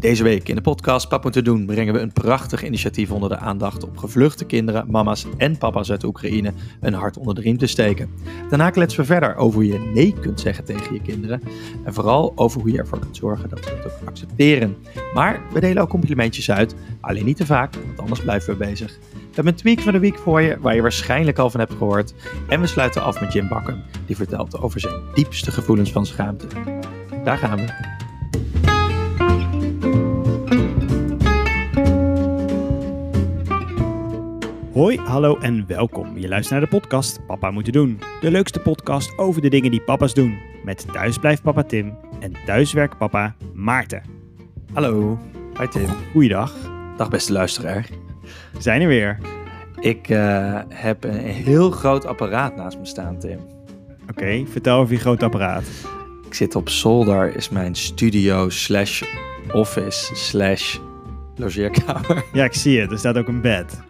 Deze week in de podcast Pap moeten doen brengen we een prachtig initiatief onder de aandacht om gevluchte kinderen, mama's en papa's uit Oekraïne een hart onder de riem te steken. Daarna kletsen we verder over hoe je nee kunt zeggen tegen je kinderen en vooral over hoe je ervoor kunt zorgen dat ze het ook accepteren. Maar we delen ook complimentjes uit, alleen niet te vaak, want anders blijven we bezig. We hebben een tweak van de week voor je, waar je waarschijnlijk al van hebt gehoord. En we sluiten af met Jim Bakken, die vertelt over zijn diepste gevoelens van schaamte. Daar gaan we. Hoi, hallo en welkom. Je luistert naar de podcast Papa Moeten Doen. De leukste podcast over de dingen die papa's doen. Met thuisblijf papa Tim en thuiswerk papa Maarten. Hallo, hi Tim. Goeiedag. Dag beste luisteraar. We zijn er weer. Ik uh, heb een heel groot apparaat naast me staan, Tim. Oké, vertel over je groot apparaat. Ik zit op zolder, is mijn studio slash office slash logeerkamer. Ja, ik zie het. Er staat ook een bed.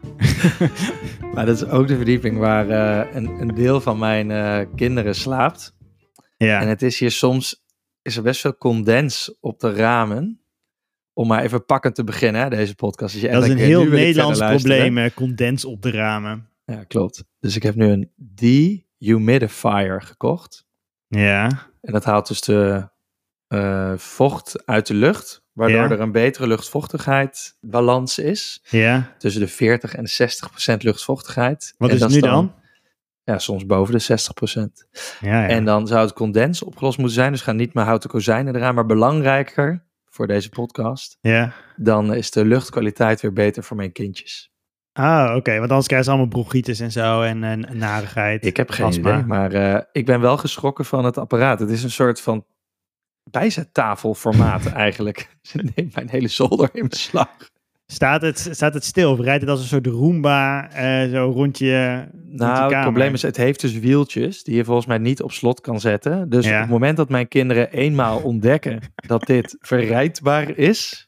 maar dat is ook de verdieping waar uh, een, een, deel van mijn uh, kinderen slaapt. Ja. En het is hier soms, is er best veel condens op de ramen. Om maar even pakkend te beginnen, hè, deze podcast. Dus dat is een heel Nederlands probleem, condens op de ramen. Ja, klopt. Dus ik heb nu een dehumidifier gekocht. Ja. En dat haalt dus de uh, vocht uit de lucht, waardoor er een betere luchtvochtigheid-balans is. Ja. Tussen de 40 en de 60 procent luchtvochtigheid. Wat en is het nu dan, Ja, soms boven de 60 procent. Ja, ja. En dan zou het condens opgelost moeten zijn. Dus gaan niet meer houten kozijnen eraan, maar belangrijker voor deze podcast. Ja. Dan is de luchtkwaliteit weer beter voor mijn kindjes. Ah, oké. Want anders krijgen ze allemaal bronchitis en zo en, en narigheid. Ik heb geen astma. idee, maar uh, ik ben wel geschrokken van het apparaat. Het is een soort van bijzettafelformaat eigenlijk. Ze neemt mijn hele zolder in beslag. Staat het, staat het stil of rijdt het als een soort Roomba uh, zo rondje? Nou, het probleem is, het heeft dus wieltjes die je volgens mij niet op slot kan zetten. Dus op het moment dat mijn kinderen eenmaal ontdekken dat dit verrijdbaar is,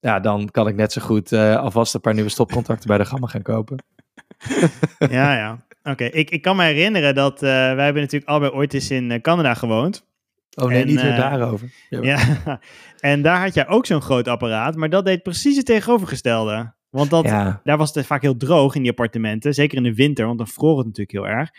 ja, dan kan ik net zo goed uh, alvast een paar nieuwe stopcontacten bij de Gamma gaan kopen. ja, ja. Oké, ik, ik kan me herinneren dat uh, wij hebben natuurlijk allebei ooit eens in Canada gewoond. Oh nee, niet weer uh, daarover. Ja, en daar had jij ook zo'n groot apparaat, maar dat deed precies het tegenovergestelde. Want dat, daar was het vaak heel droog in die appartementen, zeker in de winter, want dan vroor het natuurlijk heel erg.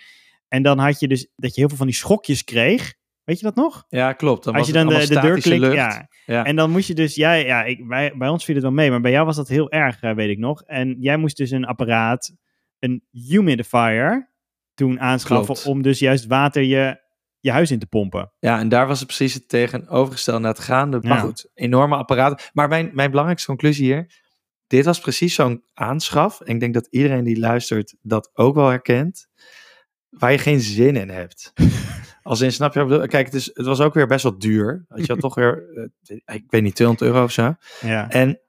En dan had je dus dat je heel veel van die schokjes kreeg. Weet je dat nog? Ja, klopt. Dan Als je dan de, de deur klikt, ja. ja. En dan moest je dus, ja, ja ik, bij, bij ons viel het wel mee, maar bij jou was dat heel erg, weet ik nog. En jij moest dus een apparaat, een humidifier, toen aanschaffen om dus juist water je je huis in te pompen. Ja, en daar was het precies het tegenovergestelde naar het gaande. Maar goed, enorme apparaten. Maar mijn, mijn belangrijkste conclusie hier, dit was precies zo'n aanschaf. En ik denk dat iedereen die luistert dat ook wel herkent. Waar je geen zin in hebt. Als in, snap je? Kijk, het, is, het was ook weer best wel duur. Had je had toch weer, eh, ik weet niet, 200 euro of zo. Ja. En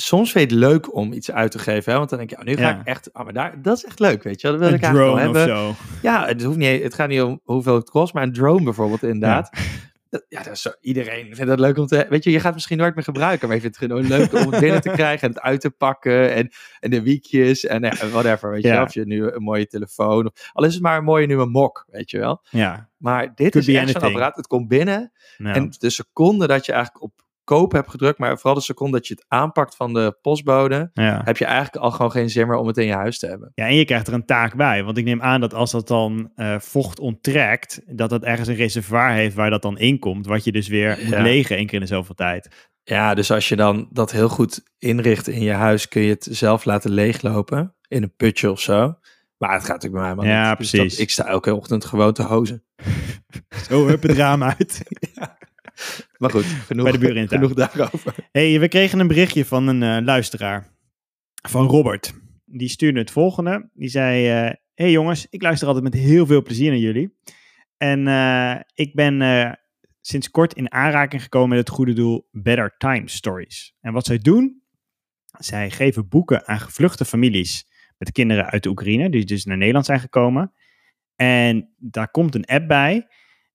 soms vind je het leuk om iets uit te geven. Hè? Want dan denk je, oh, nu ga ik echt, oh, maar daar, dat is echt leuk, weet je. Dat wil een ik eigenlijk wel hebben. Zo. Ja, het, hoeft niet, het gaat niet om hoeveel het kost, maar een drone bijvoorbeeld inderdaad. Ja. Dat, ja, dat is zo, iedereen vindt dat leuk om te... Weet je, je gaat het misschien nooit meer gebruiken, maar je vindt het gewoon leuk om het binnen te krijgen en het uit te pakken en, en de wiekjes en ja, whatever, weet je. Of je nu een mooie telefoon, of, al is het maar een mooie nieuwe mok, weet je wel. Ja. Maar dit Could is echt zo'n apparaat, het komt binnen no. en de seconde dat je eigenlijk op koop hebt gedrukt, maar vooral de seconde dat je het aanpakt van de postbode, ja. heb je eigenlijk al gewoon geen zin meer om het in je huis te hebben. Ja, en je krijgt er een taak bij. Want ik neem aan dat als dat dan uh, vocht onttrekt, dat dat ergens een reservoir heeft waar dat dan in komt, wat je dus weer moet ja. legen één keer in de zoveel tijd. Ja, dus als je dan dat heel goed inricht in je huis, kun je het zelf laten leeglopen in een putje of zo. Maar het gaat natuurlijk bij mij maar Ja, niet. precies. Dus dat, ik sta elke ochtend gewoon te hozen. Zo, hup het raam uit. ja. Maar goed, genoeg, Bij de buren in genoeg daarover. hey, we kregen een berichtje van een uh, luisteraar. Van Robert. Die stuurde het volgende. Die zei, uh, hey jongens, ik luister altijd met heel veel plezier naar jullie. En uh, ik ben sinds kort in aanraking gekomen met het goede doel Better Time Stories. En wat zij doen, zij geven boeken aan gevluchte families met kinderen uit de Oekraïne, die dus naar Nederland zijn gekomen. En daar komt een app bij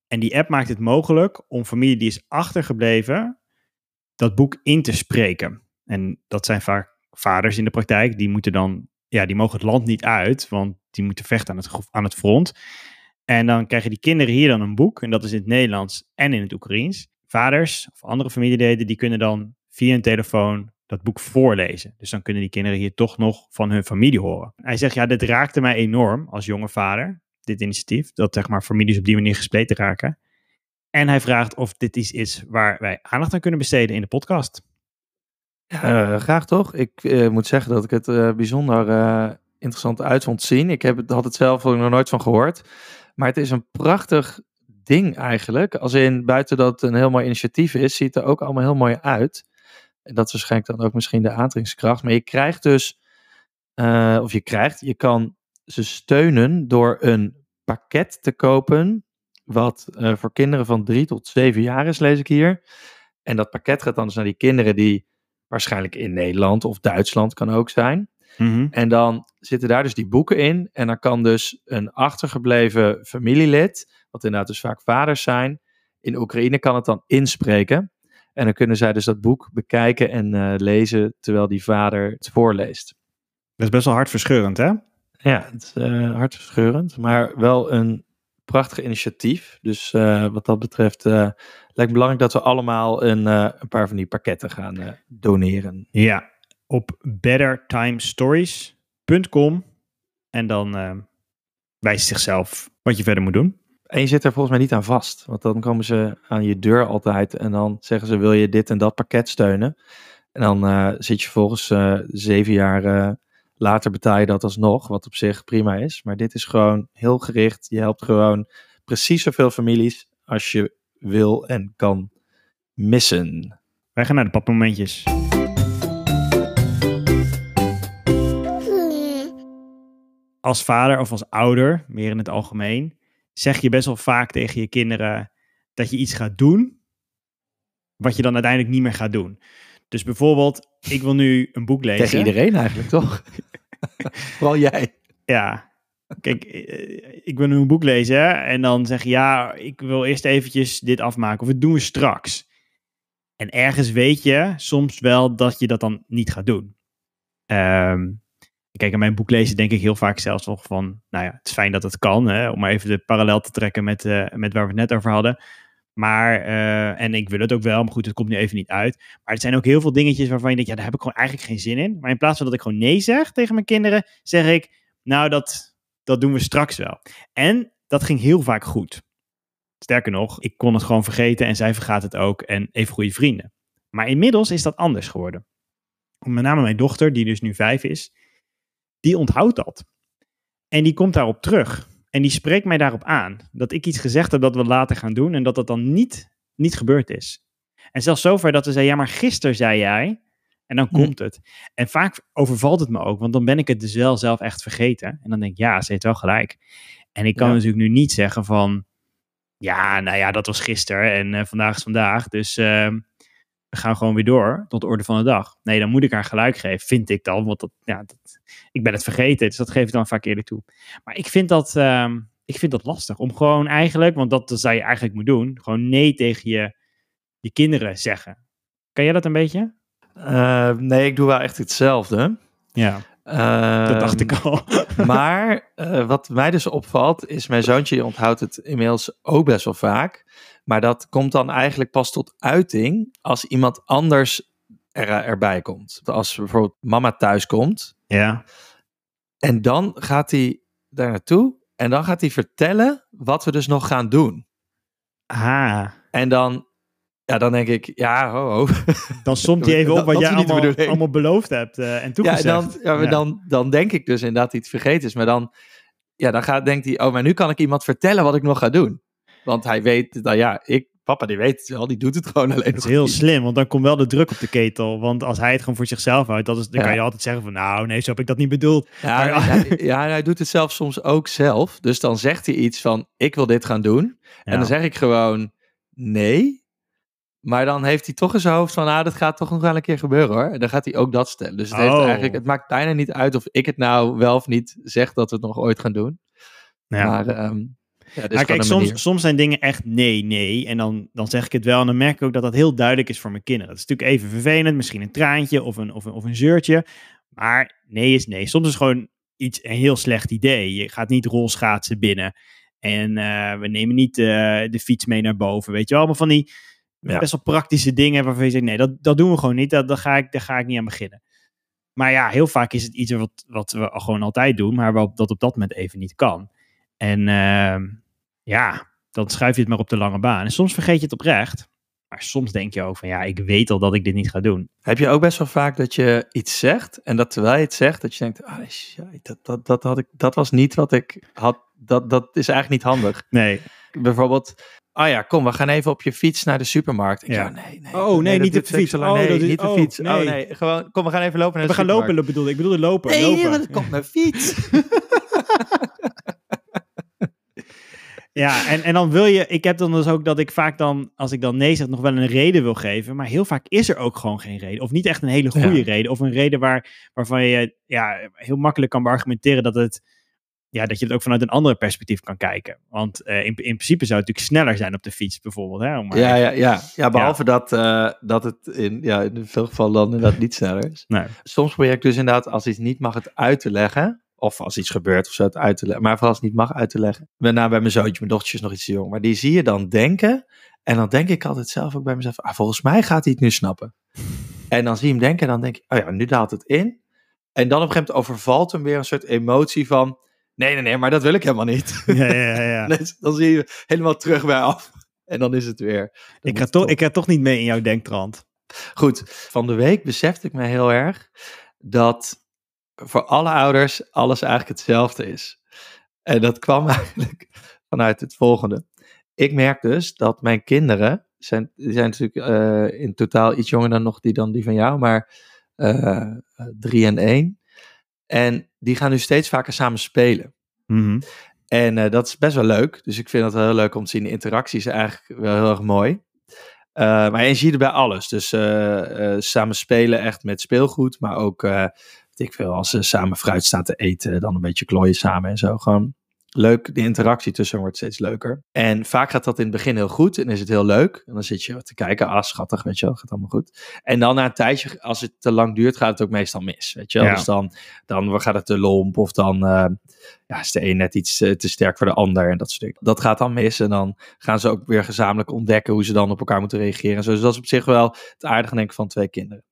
en die app maakt het mogelijk om familie die is achtergebleven dat boek in te spreken. En dat zijn vaak vaders in de praktijk, die moeten dan, ja, die mogen het land niet uit, want die moeten vechten aan het, aan het front. En dan krijgen die kinderen hier dan een boek, en dat is in het Nederlands en in het Oekraïens. Vaders of andere familieleden, die kunnen dan via een telefoon dat boek voorlezen. Dus dan kunnen die kinderen hier toch nog van hun familie horen. Hij zegt, ja, dit raakte mij enorm als jonge vader, dit initiatief. Dat zeg maar families op die manier gespleten raken. En hij vraagt of dit iets is waar wij aandacht aan kunnen besteden in de podcast. Uh, graag toch? Ik uh, moet zeggen dat ik het uh, bijzonder interessant uit vond zien. Ik heb het, had het zelf nog nooit van gehoord. Maar het is een prachtig ding eigenlijk. Als in buiten dat het een heel mooi initiatief is, ziet er ook allemaal heel mooi uit. En dat is waarschijnlijk dan ook misschien de aantrekkingskracht. Maar je krijgt dus, of je krijgt, je kan ze steunen door een pakket te kopen. Wat voor kinderen van drie tot zeven jaar is, lees ik hier. En dat pakket gaat dan dus naar die kinderen die waarschijnlijk in Nederland of Duitsland kan ook zijn. Mhm. En dan zitten daar dus die boeken in. En dan kan dus een achtergebleven familielid, wat inderdaad dus vaak vaders zijn, in Oekraïne kan het dan inspreken. En dan kunnen zij dus dat boek bekijken en uh, lezen terwijl die vader het voorleest. Dat is best wel hartverscheurend, hè? Ja, het is uh, hartverscheurend, maar wel een prachtig initiatief. Dus uh, wat dat betreft uh, lijkt me belangrijk dat we allemaal een, uh, een paar van die pakketten gaan doneren. Ja, op bettertimestories.com en dan wijst zichzelf wat je verder moet doen. En je zit er volgens mij niet aan vast, want dan komen ze aan je deur altijd en dan zeggen ze wil je dit en dat pakket steunen. En dan zit je volgens zeven jaar Later betaal je dat alsnog, wat op zich prima is. Maar dit is gewoon heel gericht. Je helpt gewoon precies zoveel families als je wil en kan missen. Wij gaan naar de papmomentjes. Als vader of als ouder, meer in het algemeen, zeg je best wel vaak tegen je kinderen dat je iets gaat doen, wat je dan uiteindelijk niet meer gaat doen. Dus bijvoorbeeld, ik wil nu een boek lezen. Tegen iedereen eigenlijk, toch? Vooral jij. Ja. Kijk, ik wil nu een boek lezen en dan zeg je, ja, ik wil eerst eventjes dit afmaken of het doen we straks. En ergens weet je soms wel dat je dat dan niet gaat doen. Um, kijk, aan mijn boek lezen denk ik heel vaak zelfs nog van, nou ja, het is fijn dat het kan, hè, om maar even de parallel te trekken met, uh, met waar we het net over hadden. Maar, uh, en ik wil het ook wel, maar goed, het komt nu even niet uit. Maar er zijn ook heel veel dingetjes waarvan je denkt, ja, daar heb ik gewoon eigenlijk geen zin in. Maar in plaats van dat ik gewoon nee zeg tegen mijn kinderen, zeg ik, nou, dat, dat doen we straks wel. En dat ging heel vaak goed. Sterker nog, ik kon het gewoon vergeten en zij vergaat het ook en even goede vrienden. Maar inmiddels is dat anders geworden. Met name mijn dochter, die dus nu vijf is, die onthoudt dat. En die komt daarop terug. En die spreekt mij daarop aan. Dat ik iets gezegd heb dat we later gaan doen en dat dat dan niet, niet gebeurd is. En zelfs zover dat we zeiden, ja, maar gisteren zei jij. En dan komt het. En vaak overvalt het me ook, want dan ben ik het dus wel zelf echt vergeten. En dan denk ik, ja, ze heeft wel gelijk. En ik kan Ja. natuurlijk nu niet zeggen van, ja, nou ja, dat was gisteren en eh, vandaag is vandaag. Dus ehm, we gaan gewoon weer door tot de orde van de dag. Nee, dan moet ik haar gelijk geven, vind ik dan. Want dat, ja, dat, ik ben het vergeten, dus dat geef ik dan vaak eerlijk toe. Maar ik vind dat, ehm, ik vind dat lastig. Om gewoon eigenlijk, want dat zou je eigenlijk moeten doen, gewoon nee tegen je, je kinderen zeggen. Kan jij dat een beetje? Eh, nee, ik doe wel echt hetzelfde. Ja, dat dacht Ehm, ik al. Maar eh, wat mij dus opvalt, is mijn zoontje onthoudt het inmiddels ook best wel vaak. Maar dat komt dan eigenlijk pas tot uiting als iemand anders er, erbij komt. Als bijvoorbeeld mama thuis komt ja. en dan gaat hij daar naartoe en dan gaat hij vertellen wat we dus nog gaan doen. Ah, En dan, ja, dan denk ik, ja, ho, ho. dan somt hij even Dat- op wat dat jij allemaal, allemaal beloofd hebt eh, en Ja, toegezegd. dan, ja, maar Ja. Dan, dan denk ik dus inderdaad dat hij het vergeten is. Maar dan, ja, dan gaat, denkt hij, oh, maar nu kan ik iemand vertellen wat ik nog ga doen. Want hij weet, nou ja, ik, papa die weet het wel, die doet het gewoon alleen Dat is heel niet. slim, want dan komt wel de druk op de ketel. Want als hij het gewoon voor zichzelf houdt, dat is, dan Ja. kan je altijd zeggen van... Nou, nee, zo heb ik dat niet bedoeld. Ja, Maar- hij, ja, hij doet het zelf soms ook zelf. Dus dan zegt hij iets van, ik wil dit gaan doen. En dan zeg ik gewoon, nee. Maar dan heeft hij toch in zijn hoofd van, ah, dat gaat toch nog wel een keer gebeuren hoor. En dan gaat hij ook dat stellen. Dus het, heeft Oh. eigenlijk, het maakt bijna niet uit of ik het nou wel of niet zeg dat we het nog ooit gaan doen. Ja. Maar ehm ja, maar kijk, soms, soms zijn dingen echt nee, nee. En dan, dan zeg ik het wel en dan merk ik ook dat dat heel duidelijk is voor mijn kinderen. Dat is natuurlijk even vervelend, misschien een traantje of een, of een, of een zeurtje. Maar nee is nee. Soms is gewoon iets, een heel slecht idee. Je gaat niet rolschaatsen binnen. En eh, we nemen niet eh, de fiets mee naar boven. Weet je wel, allemaal van die Ja. best wel praktische dingen waarvan je zegt, nee, dat, dat doen we gewoon niet. Dat, dat ga ik, daar ga ik niet aan beginnen. Maar ja, heel vaak is het iets wat, wat we gewoon altijd doen, maar waarop dat op dat moment even niet kan. En ehm, ja, dan schuif je het maar op de lange baan. En soms vergeet je het oprecht. Maar soms denk je ook van, ja, ik weet al dat ik dit niet ga doen. Heb je ook best wel vaak dat je iets zegt en dat terwijl je het zegt, dat je denkt, ah, shit, dat, dat, dat, had ik, dat was niet wat ik had, dat, dat is eigenlijk niet handig. Nee. Bijvoorbeeld, ah ja, kom, we gaan even op je fiets naar de supermarkt. Ik, Ja. nee, nee. Oh, nee, niet op de duurt fiets. zo lang. Oh, nee, is- niet de oh, fiets. nee. Oh nee, gewoon, kom, we gaan even lopen naar We de gaan lopen, supermarkt. bedoelde ik. bedoelde lopen. Nee, lopen. nee, want komt mijn fiets. Ja, en, en dan wil je, ik heb dan dus ook dat ik vaak dan, als ik dan nee zeg, nog wel een reden wil geven. Maar heel vaak is er ook gewoon geen reden. Of niet echt een hele goede Ja. reden. Of een reden waar, waarvan je ja, heel makkelijk kan argumenteren dat, het, ja, dat je het ook vanuit een andere perspectief kan kijken. Want eh, in, in principe zou het natuurlijk sneller zijn op de fiets bijvoorbeeld. Hè, maar ja, ja, ja. ja, behalve Dat, eh, dat het in, ja, in veel gevallen dan inderdaad niet sneller is. Nee. Soms probeer ik dus inderdaad, als iets niet mag, het uit te leggen. Of als iets gebeurt of zo, het uit te leggen. Maar vooral als het niet mag, uit te leggen. Met name bij mijn zoontje, mijn dochtertje is nog iets te jong. Maar die zie je dan denken. En dan denk ik altijd zelf ook bij mezelf, ah, volgens mij gaat hij het nu snappen. En dan zie je hem denken en dan denk ik, oh ja, nu daalt het in. En dan op een gegeven moment overvalt hem weer een soort emotie van, nee, nee, nee, maar dat wil ik helemaal niet. Ja, ja, ja, ja. Dan zie je helemaal terug bij af. En dan is het weer. dan Ik, ga toch, ik ga toch niet mee in jouw denktrand. Goed, van de week besefte ik me heel erg dat voor alle ouders alles eigenlijk hetzelfde is. En dat kwam eigenlijk vanuit het volgende. Ik merk dus dat mijn kinderen, zijn, die zijn natuurlijk eh, in totaal iets jonger dan nog die, dan die van jou, maar eh, eh, drie en één. En die gaan nu steeds vaker samen spelen. Mhm. En eh, dat is best wel leuk. Dus ik vind het wel heel leuk om te zien. De interactie is eigenlijk wel heel erg mooi. Eh, maar je ziet er bij alles. Dus eh, samen spelen echt met speelgoed. Maar ook, weet ik veel, als ze samen fruit staan te eten. Dan een beetje klooien samen en zo. Gewoon leuk. De interactie tussen wordt steeds leuker. En vaak gaat dat in het begin heel goed. En is het heel leuk. En dan zit je te kijken. Ah, schattig, weet je wel. Gaat allemaal goed. En dan na een tijdje, als het te lang duurt, gaat het ook meestal mis. Weet je wel. Ja. Dus dan, dan gaat het te lomp. Of dan... eh, ja, is de een net iets eh, te sterk voor de ander en dat soort dingen. Dat gaat dan mis en dan gaan ze ook weer gezamenlijk ontdekken hoe ze dan op elkaar moeten reageren. en zo. Dus dat is op zich wel het aardige denk ik van twee kinderen.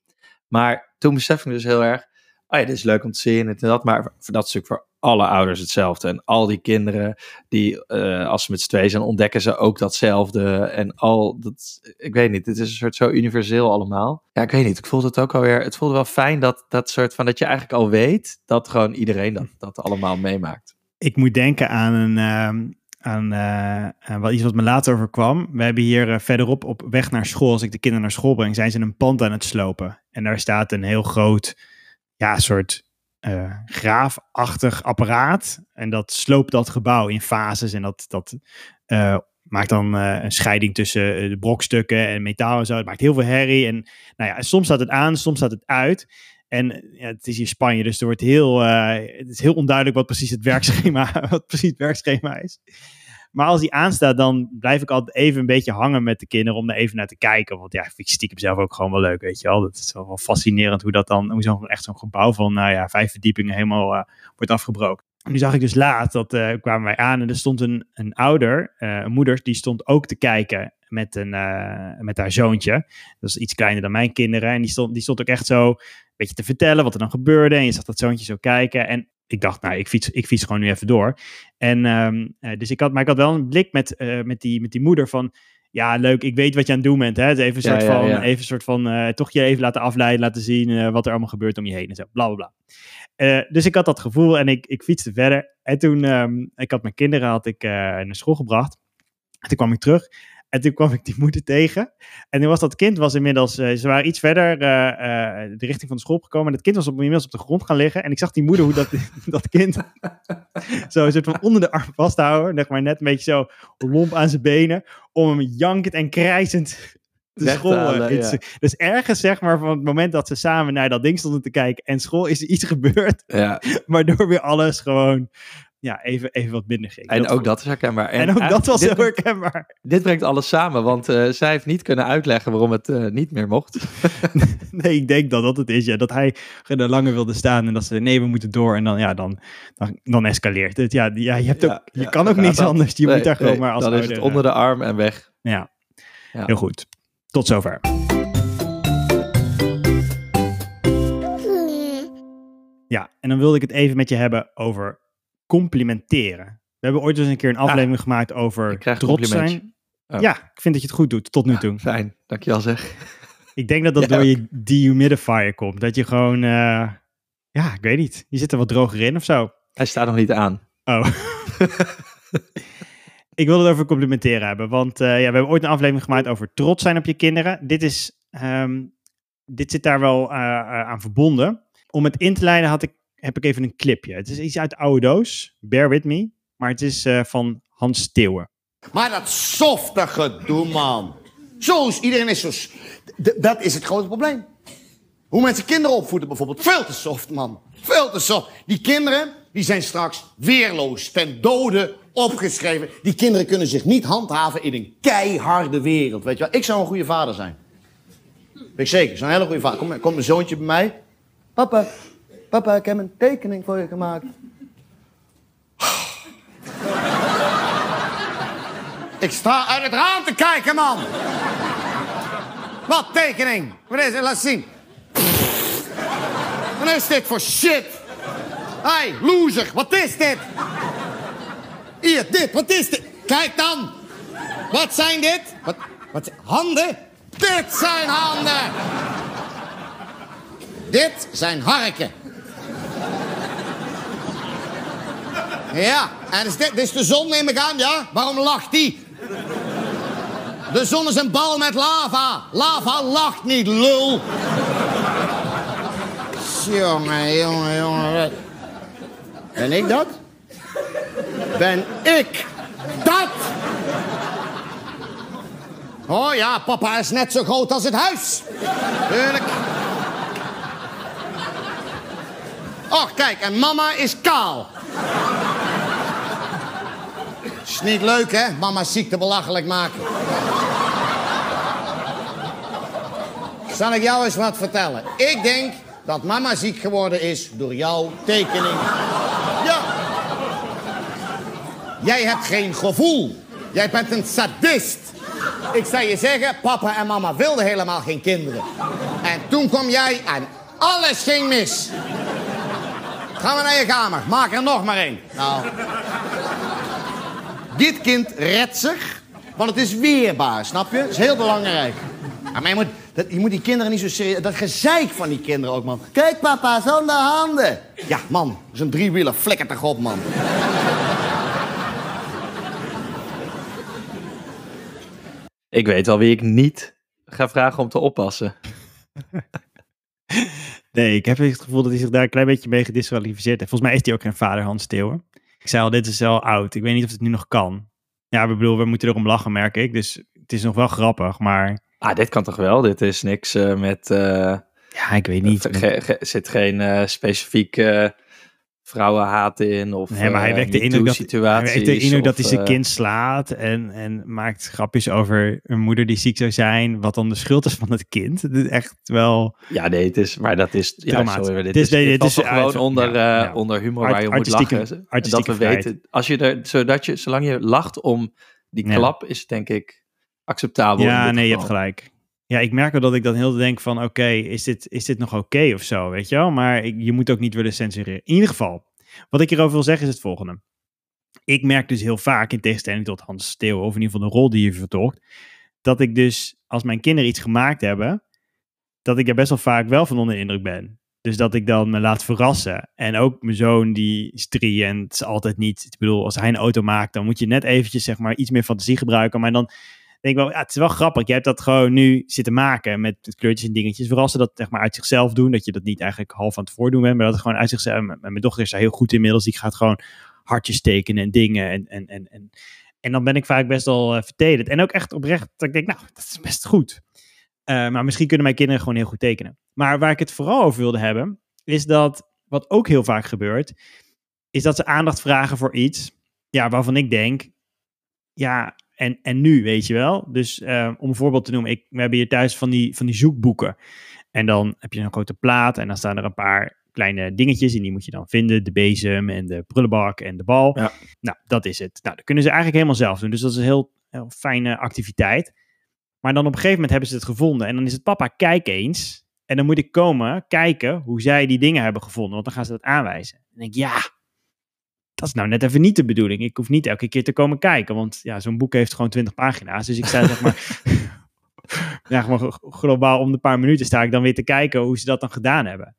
Maar toen besef ik dus heel erg, oh ja, dit is leuk om te zien en dat, maar voor dat stuk voor alle ouders hetzelfde. En al die kinderen, die eh, als ze met z'n tweeën zijn, ontdekken ze ook datzelfde. En al, dat, ik weet niet, het is een soort zo universeel allemaal. Ja, ik weet niet, ik voelde het ook alweer, het voelde wel fijn dat dat soort van, dat je eigenlijk al weet dat gewoon iedereen dat, dat allemaal meemaakt. Ik moet denken aan een. ehm, aan, eh, iets wat me later overkwam. We hebben hier eh, verderop op weg naar school, als ik de kinderen naar school breng, zijn ze een pand aan het slopen. En daar staat een heel groot, ja, soort eh, graafachtig apparaat. En dat sloopt dat gebouw in fases. En dat, dat eh, maakt dan eh, een scheiding tussen de brokstukken en metaal en zo. Het maakt heel veel herrie. En nou ja, soms staat het aan, soms staat het uit. En ja, het is hier Spanje, dus er wordt heel, het is heel onduidelijk wat precies het werkschema, wat precies het werkschema is. Maar als die aanstaat, dan blijf ik altijd even een beetje hangen met de kinderen om er even naar te kijken. Want ja, ik vind stiekem zelf ook gewoon wel leuk, weet je wel. Dat is wel fascinerend hoe dat dan, hoe zo'n echt zo'n gebouw van, nou ja, vijf verdiepingen helemaal eh, wordt afgebroken. En nu zag ik dus laat, dat eh, kwamen wij aan en er stond een, een ouder, eh, een moeder, die stond ook te kijken met, een, met haar zoontje. Dat is iets kleiner dan mijn kinderen. En die stond, die stond ook echt zo een beetje te vertellen wat er dan gebeurde. En je zag dat zoontje zo kijken. En ik dacht, nou, ik fiets, ik fiets gewoon nu even door. En ehm, eh, dus ik had, maar ik had wel een blik met, eh, met, die, met die moeder van, ja, leuk, ik weet wat je aan het doen bent. Hè? Even een soort ja, van, ja. Even een soort van eh, toch je even laten afleiden, laten zien eh, wat er allemaal gebeurt om je heen en zo, bla bla bla. Eh, dus ik had dat gevoel en ik, ik fietste verder. En toen, ehm, ik had mijn kinderen had ik, eh, naar school gebracht. En toen kwam ik terug. En toen kwam ik die moeder tegen. En toen was dat kind was inmiddels, eh, ze waren iets verder eh, eh, de richting van de school gekomen. En dat kind was op, inmiddels op de grond gaan liggen. En ik zag die moeder hoe dat, dat kind zo een soort van onder de arm vasthouden. Zeg maar net een beetje zo lomp aan zijn benen. Om hem jankend en krijzend de te school halen, te ja. sturen. Dus ergens zeg maar van het moment dat ze samen naar dat ding stonden te kijken. En school is er iets gebeurd. Ja, Waardoor weer alles gewoon ja, even, even wat minder ging. en ook dat is herkenbaar. En, ook dat eigenlijk- was dit, heel herkenbaar. dit brengt alles samen, want eh, zij heeft niet kunnen uitleggen waarom het eh, niet meer mocht. Nee, ik denk dat dat het is. Ja, dat hij er langer wilde staan en dat ze nee, we moeten door. En dan, ja, dan, dan, dan escaleert het. Ja, ja, je, hebt Ja, ook, je ja, kan ook dat. anders. Je Nee, moet daar gewoon maar als Dan is het onder de arm en weg. Ja, Ja. heel goed. Tot zover. Ja, en dan wilde ik het even met je hebben over complimenteren. We hebben ooit eens een keer een aflevering gemaakt over trots zijn. Oh. Ja, ik vind dat je het goed doet, tot nu toe. Fijn, dankjewel zeg. Ik denk dat dat Ja, door je dehumidifier komt. Dat je gewoon, eh, ja, ik weet niet. Je zit er wat droger in of zo. Hij staat nog niet aan. Oh. ik wil het over complimenteren hebben. Want eh, ja, we hebben ooit een aflevering gemaakt over trots zijn op je kinderen. Dit, is, ehm, dit zit daar wel eh, aan verbonden. Om het in te leiden had ik, heb ik even een clipje. Het is iets uit de oude doos. Bear with me. Maar het is eh, van Hans Steeuwen. Maar dat softe gedoe, man. Zo is iedereen is zo. dat is het grote probleem. Hoe mensen kinderen opvoeden bijvoorbeeld. Veel te soft, man. Veel te soft. Die kinderen, die zijn straks weerloos, ten dode opgeschreven. Die kinderen kunnen zich niet handhaven in een keiharde wereld. Weet je wel, ik zou een goede vader zijn. Weet ik zeker, ik een hele goede vader. Komt kom mijn zoontje bij mij. Papa, papa, ik heb een tekening voor je gemaakt. Ik sta uit het raam te kijken, man. Wat tekening? Wat is het? Laat zien. Wat is dit voor shit? Hey, loser, wat is dit? Hier, dit, wat is dit? Kijk dan. Wat zijn dit? Wat, wat, handen? Dit zijn handen. Dit zijn harken. Ja, en is dit, dit is de zon, neem ik aan, ja? Waarom lacht die? De zon is een bal met lava. Lava lacht niet, lul. Jongen, jongen, jongen. Ben ik dat? Ben ik dat? Oh ja, papa is net zo groot als het huis. Tuurlijk. Och, kijk, en mama is kaal. Is niet leuk, hè? Mama's ziekte belachelijk maken. Zal ik jou eens wat vertellen? Ik denk dat mama ziek geworden is door jouw tekening. Ja. Jij hebt geen gevoel. Jij bent een sadist. Ik zou je zeggen, papa en mama wilden helemaal geen kinderen. En toen kwam jij en alles ging mis. Ga maar naar je kamer. Maak er nog maar één. Nou. Dit kind redt zich, want het is weerbaar, snap je? Dat is heel belangrijk. Ja, maar je moet, dat, je moet die kinderen niet zo serieus... Dat gezeik van die kinderen ook, man. Kijk, papa, zonder handen. Ja, man, dat is een driewieler. Flikker toch op, man. Ik weet al wie ik niet ga vragen om te oppassen. Nee, ik heb het gevoel dat hij zich daar een klein beetje mee gedisqualificeerd heeft. Volgens mij is hij ook geen vader, Hans Steeuwen. Ik zei al, dit is wel oud. Ik weet niet of het nu nog kan. Ja, we bedoel, we moeten erom lachen, merk ik. Dus het is nog wel grappig, maar Ah, dit kan toch wel? Dit is niks eh, met... eh, ja, ik weet niet. Er ge- ge- zit geen eh specifiek eh, vrouwenhaat in of Nee, maar hij eh, wekt de indruk dat, hij de indruk dat hij zijn eh, kind slaat en, en maakt grapjes over een moeder die ziek zou zijn, wat dan de schuld is van het kind. Het is echt wel Ja, nee, het is, maar dat is... Ja, sorry, dit Dit is, dit dit is gewoon uit- onder, ja, eh, ja. onder humor Art- waar je moet artistieke- lachen. En dat we weten, als je er, zodat je, zolang je lacht om die Ja. klap, is het denk ik acceptabel. Ja, dit nee, je hebt gelijk. Ja, ik merk wel dat ik dan heel denk van, oké, is, dit, is dit nog oké of zo, weet je wel? Maar ik, je moet ook niet willen censureren. In ieder geval, wat ik hierover wil zeggen is het volgende. Ik merk dus heel vaak, in tegenstelling tot Hans Steeuw, of in ieder geval de rol die je vertolkt, dat ik dus, als mijn kinderen iets gemaakt hebben, dat ik er best wel vaak wel van onder de indruk ben. Dus dat ik dan me laat verrassen. En ook mijn zoon, die is drie en het is altijd niet... Ik bedoel, als hij een auto maakt, dan moet je net eventjes zeg maar iets meer fantasie gebruiken. Maar dan denk ik wel, ja, het is wel grappig. Jij hebt dat gewoon nu zitten maken met, kleurtjes en dingetjes. Vooral ze dat zeg maar uit zichzelf doen. Dat je dat niet eigenlijk half aan het voordoen bent, maar dat het gewoon uit zichzelf... en Mijn dochter is daar heel goed inmiddels. Die gaat gewoon hartjes tekenen en dingen. En, en, en, en, en dan ben ik vaak best wel uh. En ook echt oprecht dat ik denk, nou, dat is best goed. Uh, maar misschien kunnen mijn kinderen gewoon heel goed tekenen. Maar waar ik het vooral over wilde hebben, is dat wat ook heel vaak gebeurt, is dat ze aandacht vragen voor iets ja, waarvan ik denk, ja, en, en nu, weet je wel. Dus uh, om een voorbeeld te noemen, ik, we hebben hier thuis van die, van die zoekboeken. En dan heb je een grote plaat en dan staan er een paar kleine dingetjes en die moet je dan vinden. De bezem en de prullenbak en de bal. Ja. Nou, dat is het. Nou, dat kunnen ze eigenlijk helemaal zelf doen. Dus dat is een heel, heel fijne activiteit. Maar dan op een gegeven moment hebben ze het gevonden. En dan is het papa, kijk eens. En dan moet ik komen kijken hoe zij die dingen hebben gevonden. Want dan gaan ze dat aanwijzen. En dan denk ik, ja, dat is nou net even niet de bedoeling. Ik hoef niet elke keer te komen kijken. Want ja, zo'n boek heeft gewoon 20 pagina's. Dus ik sta zeg maar, ja, gewoon globaal om de paar minuten sta ik dan weer te kijken hoe ze dat dan gedaan hebben.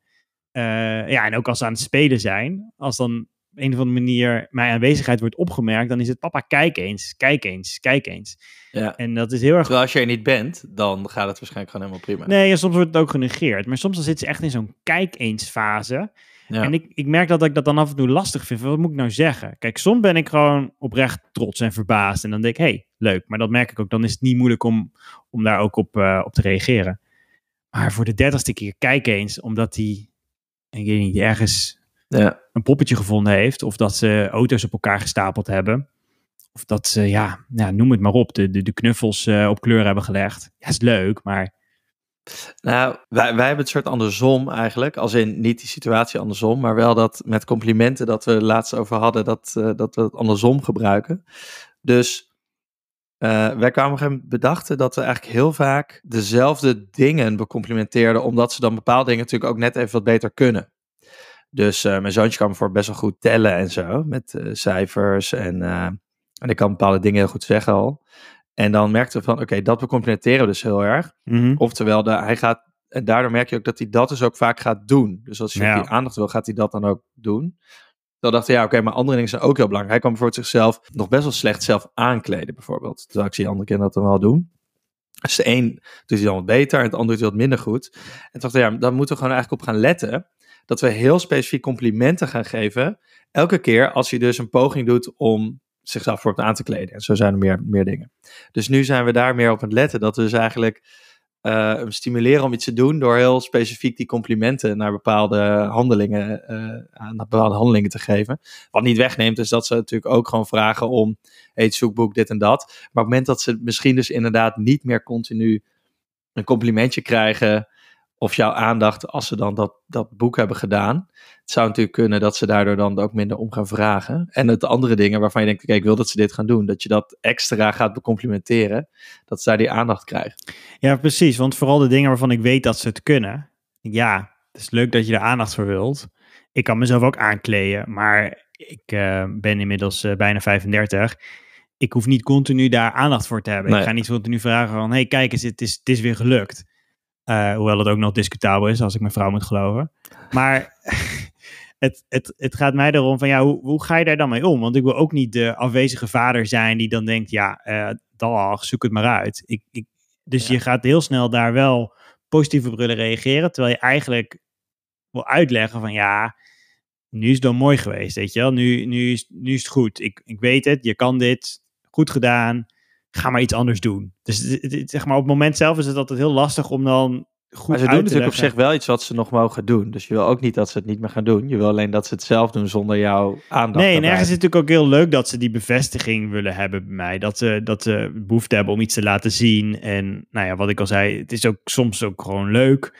Eh, ja, en ook als ze aan het spelen zijn, als dan op een of andere manier mijn aanwezigheid wordt opgemerkt, dan is het papa, kijk eens, kijk eens, kijk eens. Ja. En dat is heel erg... Terwijl als je er niet bent, dan gaat het waarschijnlijk gewoon helemaal prima. Nee, soms wordt het ook genegeerd. Maar soms dan zit ze echt in zo'n kijk eens fase. Ja. En ik, ik merk dat ik dat dan af en toe lastig vind. Wat moet ik nou zeggen? Kijk, soms ben ik gewoon oprecht trots en verbaasd. En dan denk ik, hé, hey, leuk. Maar dat merk ik ook. Dan is het niet moeilijk om, om daar ook op, eh, op te reageren. Maar voor de dertigste keer, kijk eens, omdat hij, ik weet niet, ergens ja. een poppetje gevonden heeft. Of dat ze auto's op elkaar gestapeld hebben. Of dat ze, ja, noem het maar op, de, de, de knuffels eh, op kleur hebben gelegd. Ja, is leuk, maar Nou, wij, wij hebben het soort andersom eigenlijk. Als in niet die situatie andersom, maar wel dat met complimenten dat we laatst over hadden, dat, eh, dat we het andersom gebruiken. Dus eh, wij kwamen bedachten dat we eigenlijk heel vaak dezelfde dingen becomplimenteerden, omdat ze dan bepaalde dingen natuurlijk ook net even wat beter kunnen. Dus eh, mijn zoontje kan voor best wel goed tellen en zo, met cijfers en, en ik kan bepaalde dingen heel goed zeggen al. En dan merkten we van, oké, dat we dus heel erg. Mhm. Oftewel, de, hij gaat, en daardoor merk je ook dat hij dat dus ook vaak gaat doen. Dus als je Ja. die aandacht wil, gaat hij dat dan ook doen. Dan dacht hij, ja, oké, maar andere dingen zijn ook heel belangrijk. Hij kan bijvoorbeeld zichzelf nog best wel slecht zelf aankleden, bijvoorbeeld. Terwijl ik zie andere kinderen dat dan wel doen. Dus de een doet hij dan wat beter, en het ander doet hij wat minder goed. En toen dacht ik, ja, dan moeten we gewoon eigenlijk op gaan letten. Dat we heel specifiek complimenten gaan geven. Elke keer als hij dus een poging doet om zichzelf voor aan te kleden. En zo zijn er meer, meer dingen. Dus nu zijn we daar meer op aan het letten. Dat we dus eigenlijk eh, hem stimuleren om iets te doen door heel specifiek die complimenten naar bepaalde handelingen, eh, aan bepaalde handelingen te geven. Wat niet wegneemt, is dat ze natuurlijk ook gewoon vragen om hey, het zoekboek, dit en dat. Maar op het moment dat ze misschien dus inderdaad niet meer continu een complimentje krijgen of jouw aandacht als ze dan dat, dat boek hebben gedaan. Het zou natuurlijk kunnen dat ze daardoor dan ook minder om gaan vragen. En het andere dingen waarvan je denkt, oké, ik wil dat ze dit gaan doen. Dat je dat extra gaat becomplimenteren. Dat ze daar die aandacht krijgen. Ja, precies. Want vooral de dingen waarvan ik weet dat ze het kunnen. Ja, het is leuk dat je er aandacht voor wilt. Ik kan mezelf ook aankleden, maar ik eh, ben inmiddels eh, bijna 35. Ik hoef niet continu daar aandacht voor te hebben. Nee. Ik ga niet continu vragen van, hey, kijk eens, het is, het is weer gelukt. Eh, hoewel het ook nog discutabel is, als ik mijn vrouw moet geloven. Maar het, het, het gaat mij erom van, ja, hoe, hoe ga je daar dan mee om? Want ik wil ook niet de afwezige vader zijn die dan denkt, ja, eh dag, zoek het maar uit. Ik, ik, dus Ja. je gaat heel snel daar wel positief op willen reageren, terwijl je eigenlijk wil uitleggen van, ja, nu is het dan mooi geweest, weet je wel. Nu, nu, is, nu is het goed. Ik, ik weet het, je kan dit, goed gedaan. Ga maar iets anders doen. Dus zeg maar, op het moment zelf is het altijd heel lastig om dan goed Maar ze doen natuurlijk op zich wel iets wat ze nog mogen doen. Dus je wil ook niet dat ze het niet meer gaan doen. Je wil alleen dat ze het zelf doen zonder jouw aandacht. Nee, en ergens is het natuurlijk ook heel leuk dat ze die bevestiging willen hebben bij mij. Dat ze, dat ze behoefte hebben om iets te laten zien. En nou ja, wat ik al zei, het is ook soms ook gewoon leuk.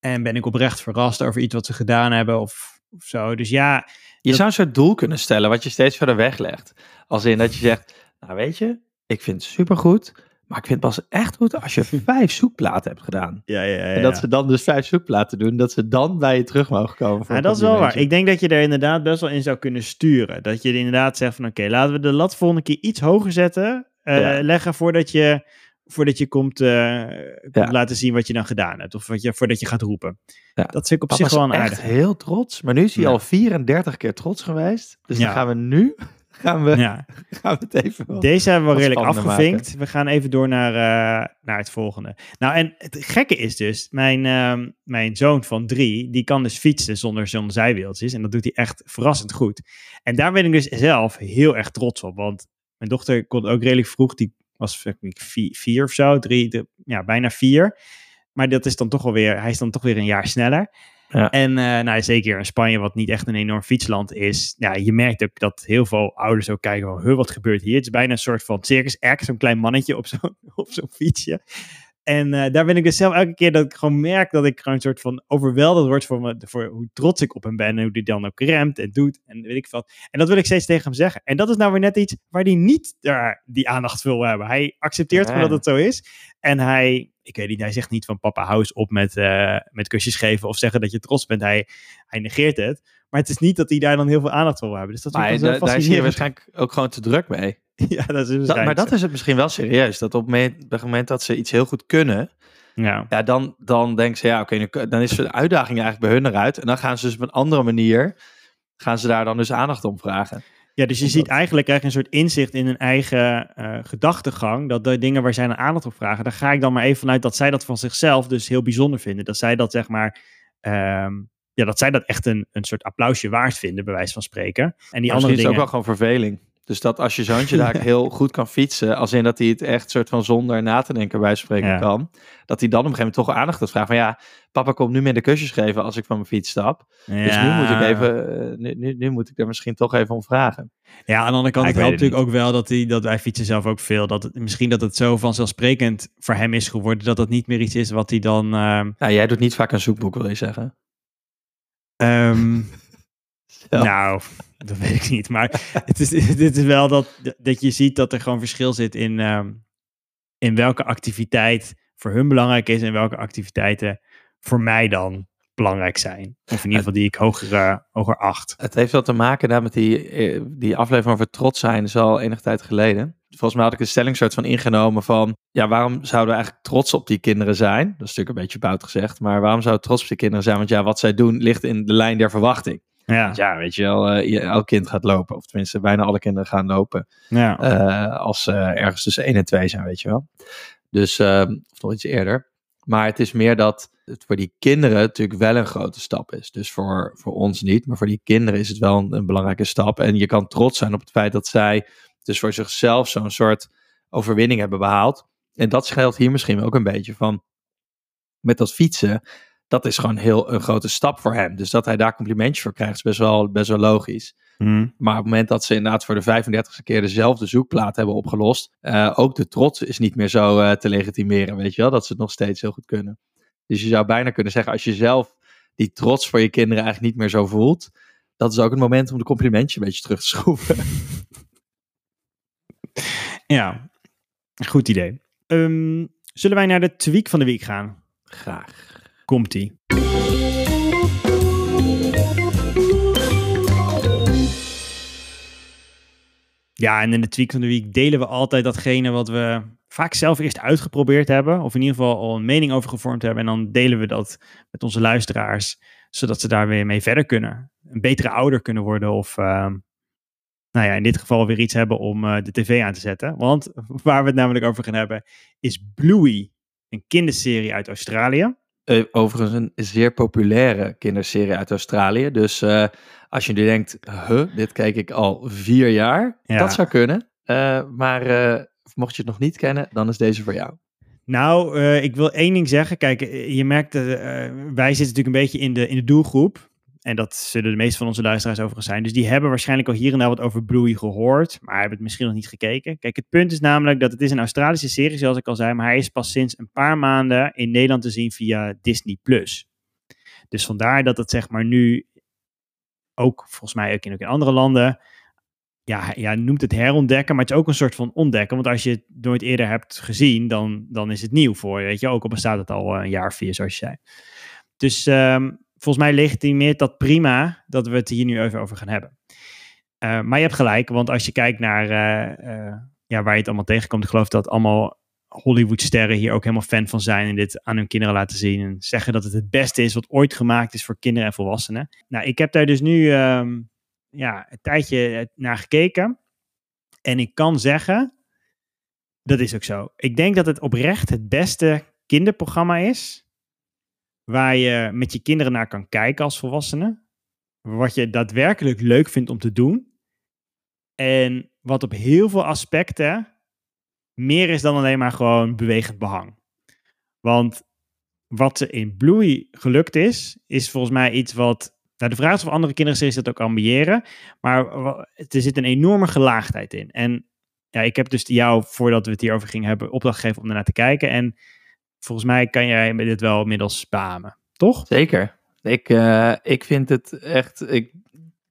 En ben ik oprecht verrast over iets wat ze gedaan hebben of, of zo. Dus ja, Je zou een soort doel kunnen stellen wat je steeds verder weglegt. Als in dat je zegt, nou weet je, ik vind het supergoed. Maar ik vind het pas echt goed als je vijf zoekplaten hebt gedaan. ja, ja, ja, En dat ze dan dus vijf zoekplaten doen. Dat ze dan bij je terug mogen komen. Ja, dat is wel waar. Ik denk dat je er inderdaad best wel in zou kunnen sturen. Dat je inderdaad zegt van oké, laten we de lat volgende keer iets hoger zetten. Ja. Leggen voordat je, voordat je komt, eh, komt Ja. laten zien wat je dan gedaan hebt. Of wat je, voordat je gaat roepen. Dat vind ik op zich wel een echt aardig. heel trots. Maar nu is hij al 34 keer trots geweest. Dus dan gaan we nu gaan we, Ja. gaan we het even Deze hebben we redelijk afgevinkt. We gaan even door naar, eh, naar het volgende. Nou, en het gekke is dus, mijn, ehm, mijn zoon van drie, die kan dus fietsen zonder zo'n zijwieltjes. En dat doet hij echt verrassend goed. En daar ben ik dus zelf heel erg trots op. Want mijn dochter kon ook redelijk vroeg, die was vier, vier of zo, drie, de- ja, bijna vier. Maar dat is dan toch alweer, hij is dan toch weer een jaar sneller. Ja. En eh, nou, zeker in Spanje, wat niet echt een enorm fietsland is. Ja, je merkt ook dat heel veel ouders ook kijken van, wat gebeurt hier? Het is bijna een soort van circus act, zo'n klein mannetje op zo'n op zo'n fietsje. En eh, daar ben ik dus zelf elke keer dat ik gewoon merk dat ik gewoon een soort van overweldigd word voor, me, voor hoe trots ik op hem ben. En hoe hij dan ook remt en doet en weet ik wat. En dat wil ik steeds tegen hem zeggen. En dat is nou weer net iets waar hij niet daar die aandacht wil hebben. Hij accepteert Ja. gewoon dat het zo is. En hij, ik weet niet, hij zegt niet van papa hou eens op met, eh, met kusjes geven of zeggen dat je trots bent. Hij, hij negeert het. Maar het is niet dat hij daar dan heel veel aandacht voor wil hebben. Dus dat Maar da- zo daar is hij waarschijnlijk ook gewoon te druk mee. Ja, dat is Dat, maar dat is het misschien wel serieus. Dat op het moment, dat ze iets heel goed kunnen, Ja. ja, dan, dan denken ze, ja, oké, dan is de uitdaging eigenlijk bij hun eruit. En dan gaan ze dus op een andere manier, gaan ze daar dan dus aandacht om vragen. Ja, dus je Omdat- ziet eigenlijk krijg je een soort inzicht in hun eigen eh, gedachtegang. Dat de dingen waar zij naar aandacht op vragen, daar ga ik dan maar even vanuit dat zij dat van zichzelf dus heel bijzonder vinden. Dat zij dat zeg maar, ehm, ja, dat zij dat echt een, een soort applausje waard vinden, bij wijze van spreken. En die Maar andere misschien is het dingen. ook wel gewoon verveling. Dus dat als je zoontje daar heel goed kan fietsen, als in dat hij het echt soort van zonder na te denken bij spreken Ja. kan, dat hij dan op een gegeven moment toch aandacht gaat vragen van ja, papa komt nu minder kusjes geven als ik van mijn fiets stap. Dus nu moet ik even, eh, nu, nu, nu moet ik er misschien toch even om vragen. Ja, aan de andere kant, Ja, ik helpt natuurlijk ook wel dat, hij, dat wij fietsen zelf ook veel. Dat het, misschien dat het zo vanzelfsprekend voor hem is geworden, dat het niet meer iets is wat hij dan... ehm, Nou, jij doet niet vaak een zoekboek, wil je zeggen. ehm, Ja. Nou, dat weet ik niet. Maar het is, dit is wel dat, dat je ziet dat er gewoon verschil zit in, ehm, in welke activiteit voor hun belangrijk is en welke activiteiten voor mij dan belangrijk zijn. Of in ieder geval die ik hoger, eh, hoger acht. Het heeft wel te maken daar met die, eh, die aflevering over trots zijn, is al enige tijd geleden. Volgens mij had ik een stelling soort van ingenomen van, ja, waarom zouden we eigenlijk trots op die kinderen zijn? Dat is natuurlijk een beetje bout gezegd, maar waarom zouden we trots op die kinderen zijn? Want ja, wat zij doen ligt in de lijn der verwachting. Ja, ja, weet je wel, eh, elk kind gaat lopen, of tenminste bijna alle kinderen gaan lopen, ja. eh, als ze ergens tussen 1 en 2 zijn, weet je wel. Dus, eh, of nog iets eerder. Maar het is meer dat het voor die kinderen natuurlijk wel een grote stap is. Dus voor, voor ons niet, maar voor die kinderen is het wel een, een belangrijke stap. En je kan trots zijn op het feit dat zij dus voor zichzelf zo'n soort overwinning hebben behaald. En dat geldt hier misschien ook een beetje van met dat fietsen. Dat is gewoon heel een grote stap voor hem. Dus dat hij daar complimentjes voor krijgt, is best wel, best wel logisch. Hm. Maar op het moment dat ze inderdaad voor de 35ste keer dezelfde zoekplaat hebben opgelost, eh, ook de trots is niet meer zo eh, te legitimeren, weet je wel, dat ze het nog steeds heel goed kunnen. Dus je zou bijna kunnen zeggen, als je zelf die trots voor je kinderen eigenlijk niet meer zo voelt, dat is ook het moment om de complimentje een beetje terug te schroeven. ja, goed idee. Ehm, zullen wij naar de tweak van de week gaan? Graag. Komt-ie. Ja, en in de tweak van de week delen we altijd datgene wat we vaak zelf eerst uitgeprobeerd hebben. Of in ieder geval al een mening over gevormd hebben. En dan delen we dat met onze luisteraars. Zodat ze daar weer mee verder kunnen. Een betere ouder kunnen worden. Of ehm, nou ja, in dit geval weer iets hebben om eh, de tv aan te zetten. Want waar we het namelijk over gaan hebben is Bluey. Een kinderserie uit Australië. Eh, overigens een zeer populaire kinderserie uit Australië. Dus eh, als je nu denkt, huh, dit kijk ik al vier jaar, Ja. dat zou kunnen. Eh, maar mocht je het nog niet kennen, dan is deze voor jou. Nou, ik wil één ding zeggen. Kijk, je merkt, wij zitten natuurlijk een beetje in de, in de doelgroep. En dat zullen de meeste van onze luisteraars overigens zijn. Dus die hebben waarschijnlijk al hier en daar wat over Bluey gehoord. Maar hebben het misschien nog niet gekeken. Kijk, het punt is namelijk dat het is een Australische serie, zoals ik al zei. Maar hij is pas sinds een paar maanden in Nederland te zien via Disney+. Dus vandaar dat het zeg maar nu ook, volgens mij ook in, ook in andere landen... Ja, ja, noemt het herontdekken, maar het is ook een soort van ontdekken. Want als je het nooit eerder hebt gezien, dan, dan is het nieuw voor je, weet je. Ook al bestaat het al eh, een jaar of vier, zoals je zei. Dus ehm, volgens mij legitimeert dat prima dat we het hier nu even over gaan hebben. Eh, maar je hebt gelijk, want als je kijkt naar eh, eh, ja, waar je het allemaal tegenkomt, ik geloof dat allemaal Hollywoodsterren hier ook helemaal fan van zijn en dit aan hun kinderen laten zien en zeggen dat het het beste is wat ooit gemaakt is voor kinderen en volwassenen. Nou, ik heb daar dus nu ehm, ja, een tijdje naar gekeken en ik kan zeggen, dat is ook zo. Ik denk dat het oprecht het beste kinderprogramma is waar je met je kinderen naar kan kijken als volwassene. Wat je daadwerkelijk leuk vindt om te doen. En wat op heel veel aspecten meer is dan alleen maar gewoon bewegend behang. Want wat er in Bluey gelukt is, is volgens mij iets wat. Nou, de vraag is of andere kinderseries dat ook ambiëren. Maar er zit een enorme gelaagdheid in. En ja, ik heb dus jou, voordat we het hierover gingen hebben, opdracht gegeven om ernaar te kijken. En volgens mij kan jij dit wel inmiddels spamen, toch? Zeker. Ik, uh, ik vind het echt. Ik,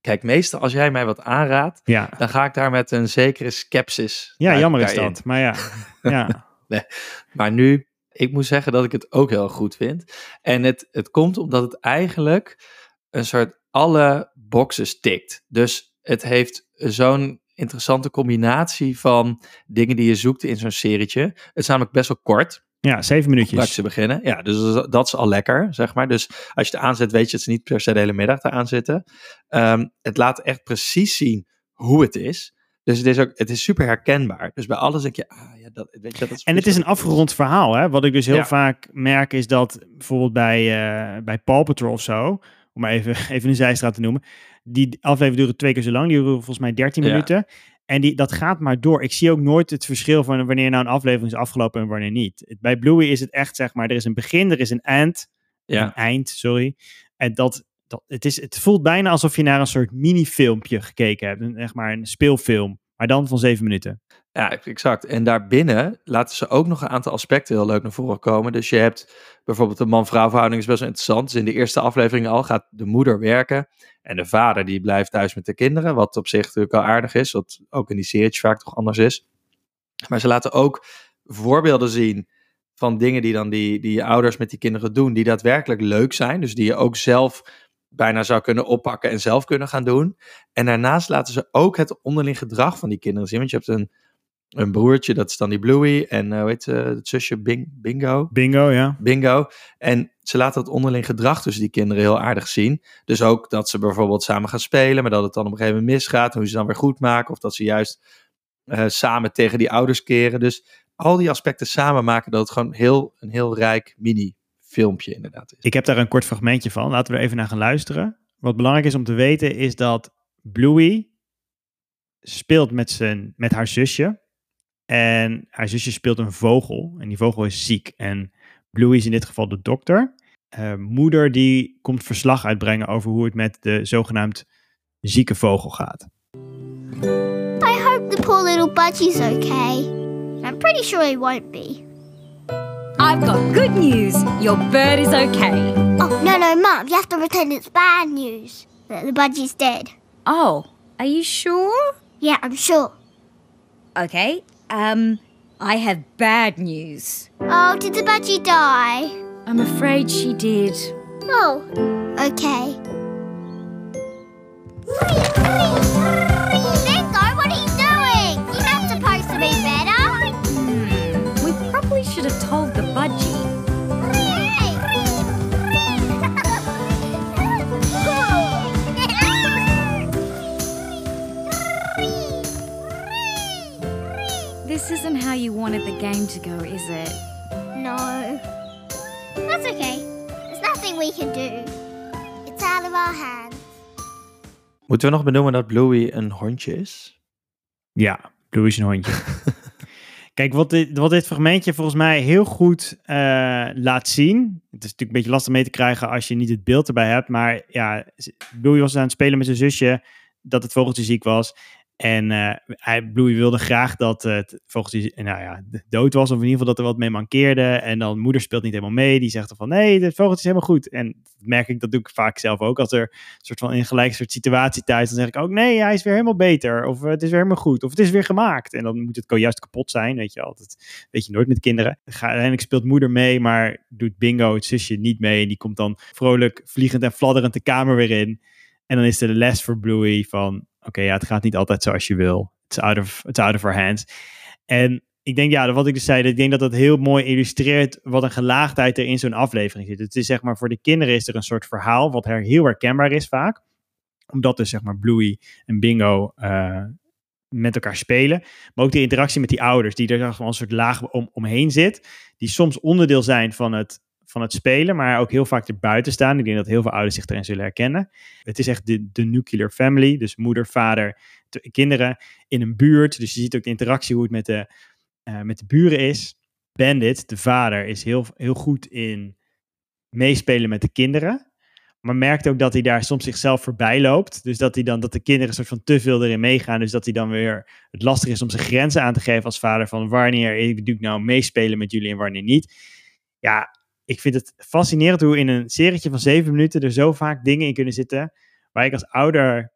kijk, meestal als jij mij wat aanraadt, Ja, dan ga ik daar met een zekere scepsis. ja jammer is dat. Maar ja, ja. Maar nu, ik moet zeggen dat ik het ook heel goed vind. En het, het komt omdat het eigenlijk een soort alle boxes tikt. Dus het heeft zo'n interessante combinatie van dingen die je zoekt in zo'n serietje. Het is namelijk best wel kort. Ja zeven minuutjes. ze beginnen. Ja, dus dat- is al lekker, zeg maar. Dus als je het aanzet, weet je dat ze niet per se de hele middag te aanzitten. Ehm, het laat echt precies zien hoe het is. Dus het is ook, het is super herkenbaar. Dus bij alles denk je, ah ja, dat, weet je, dat is En het is een afgerond verhaal, hè? Wat ik dus heel Ja. vaak merk is dat bijvoorbeeld bij, eh bij Paw Patrol of zo, om maar even, even een zijstraat te noemen, die afleveringen duren twee keer zo lang, die duren volgens mij 13 Ja. minuten. En die, dat gaat maar door. Ik zie ook nooit het verschil van wanneer nou een aflevering is afgelopen en wanneer niet. Bij Bluey is het echt, zeg maar, er is een begin, er is een eind. Ja. Een eind, sorry. En dat, dat, het, is, het voelt bijna alsof je naar een soort minifilmpje gekeken hebt. Een, zeg maar een speelfilm. Maar dan van zeven minuten. Ja, exact. En daarbinnen laten ze ook nog een aantal aspecten heel leuk naar voren komen. Dus je hebt bijvoorbeeld de man-vrouw verhouding is best wel interessant. Dus in de eerste aflevering al gaat de moeder werken. En de vader die blijft thuis met de kinderen. Wat op zich natuurlijk al aardig is. Wat ook in die series vaak toch anders is. Maar ze laten ook voorbeelden zien van dingen die dan die, die ouders met die kinderen doen. Die daadwerkelijk leuk zijn. Dus die je ook zelf bijna zou kunnen oppakken en zelf kunnen gaan doen. En daarnaast laten ze ook het onderling gedrag van die kinderen zien. Want je hebt een een broertje, dat is dan die Bluey. En eh, hoe heet ze, het zusje Bing, Bingo? Bingo, ja. Bingo. En ze laten het onderling gedrag tussen die kinderen heel aardig zien. Dus ook dat ze bijvoorbeeld samen gaan spelen, maar dat het dan op een gegeven moment misgaat. En hoe ze dan weer goed maken. Of dat ze juist eh, samen tegen die ouders keren. Dus al die aspecten samen maken dat het gewoon heel, een heel rijk mini-filmpje inderdaad is. Ik heb daar een kort fragmentje van. Laten we er even naar gaan luisteren. Wat belangrijk is om te weten is dat Bluey speelt met, zijn, met haar zusje. En haar zusje speelt een vogel. En die vogel is ziek. En Bluey is in dit geval de dokter. Eh, moeder die komt verslag uitbrengen over hoe het met de zogenaamd zieke vogel gaat. I hope the poor little budgie's okay. I'm pretty sure he won't be. I've got good news. Your bird is okay. Oh, no, no, Mum, you have to pretend it's bad news. That the budgie's dead. Oh, are you sure? Yeah, I'm sure. Okay. Um, I have bad news. Oh, did the budgie die? I'm afraid she did. Oh, okay. This isn't how you wanted the game to go, is it? No. That's okay. There's nothing we can do. It's out of our hands. Moeten we nog benoemen dat Bluey een hondje is? Ja, Bluey is een hondje. Kijk, wat dit, wat dit fragmentje volgens mij heel goed eh, laat zien. Het is natuurlijk een beetje lastig mee te krijgen als je niet het beeld erbij hebt. Maar ja, Bluey was aan het spelen met zijn zusje. Dat het vogeltje ziek was. En eh, hij, Bluey wilde graag dat het vogeltje nou ja, dood was. Of in ieder geval dat er wat mee mankeerde. En dan moeder speelt niet helemaal mee. Die zegt dan van nee, het vogeltje is helemaal goed. En dat merk ik, dat doe ik vaak zelf ook. Als er een soort van in een gelijke soort situatie thuis. Dan zeg ik ook nee, hij is weer helemaal beter. Of eh, het is weer helemaal goed. Of het is weer gemaakt. En dan moet het juist kapot zijn. Weet je altijd. Weet je nooit met kinderen. Uiteindelijk speelt moeder mee. Maar doet bingo het zusje niet mee. En die komt dan vrolijk vliegend en fladderend de kamer weer in. En dan is er de les voor Bluey van... Oké, ja, het gaat niet altijd zoals je wil. It's out of, out of our hands. En ik denk, ja, wat ik dus zei, ik denk dat dat heel mooi illustreert wat een gelaagdheid er in zo'n aflevering zit. Het is zeg maar, voor de kinderen is er een soort verhaal wat heel herkenbaar is vaak. Omdat dus zeg maar Bluey en Bingo eh, met elkaar spelen. Maar ook de interactie met die ouders, die er gewoon een soort laag om, omheen zit. Die soms onderdeel zijn van het, het spelen, maar ook heel vaak erbuiten staan. Ik denk dat heel veel ouders zich erin zullen herkennen. Het is echt de, nuclear family, dus moeder, vader, kinderen in een buurt. Dus je ziet ook de interactie hoe het met de, eh, met de buren is. Bandit, de vader, is heel, heel goed in meespelen met de kinderen. Maar merkt ook dat hij daar soms zichzelf voorbij loopt. Dus dat, hij dan, dat de kinderen soort van te veel erin meegaan. Dus dat hij dan weer het lastig is om zijn grenzen aan te geven als vader. Van wanneer ik nou meespelen met jullie en wanneer niet. ja, ik vind het fascinerend hoe in een serietje van zeven minuten er zo vaak dingen in kunnen zitten. Waar ik als ouder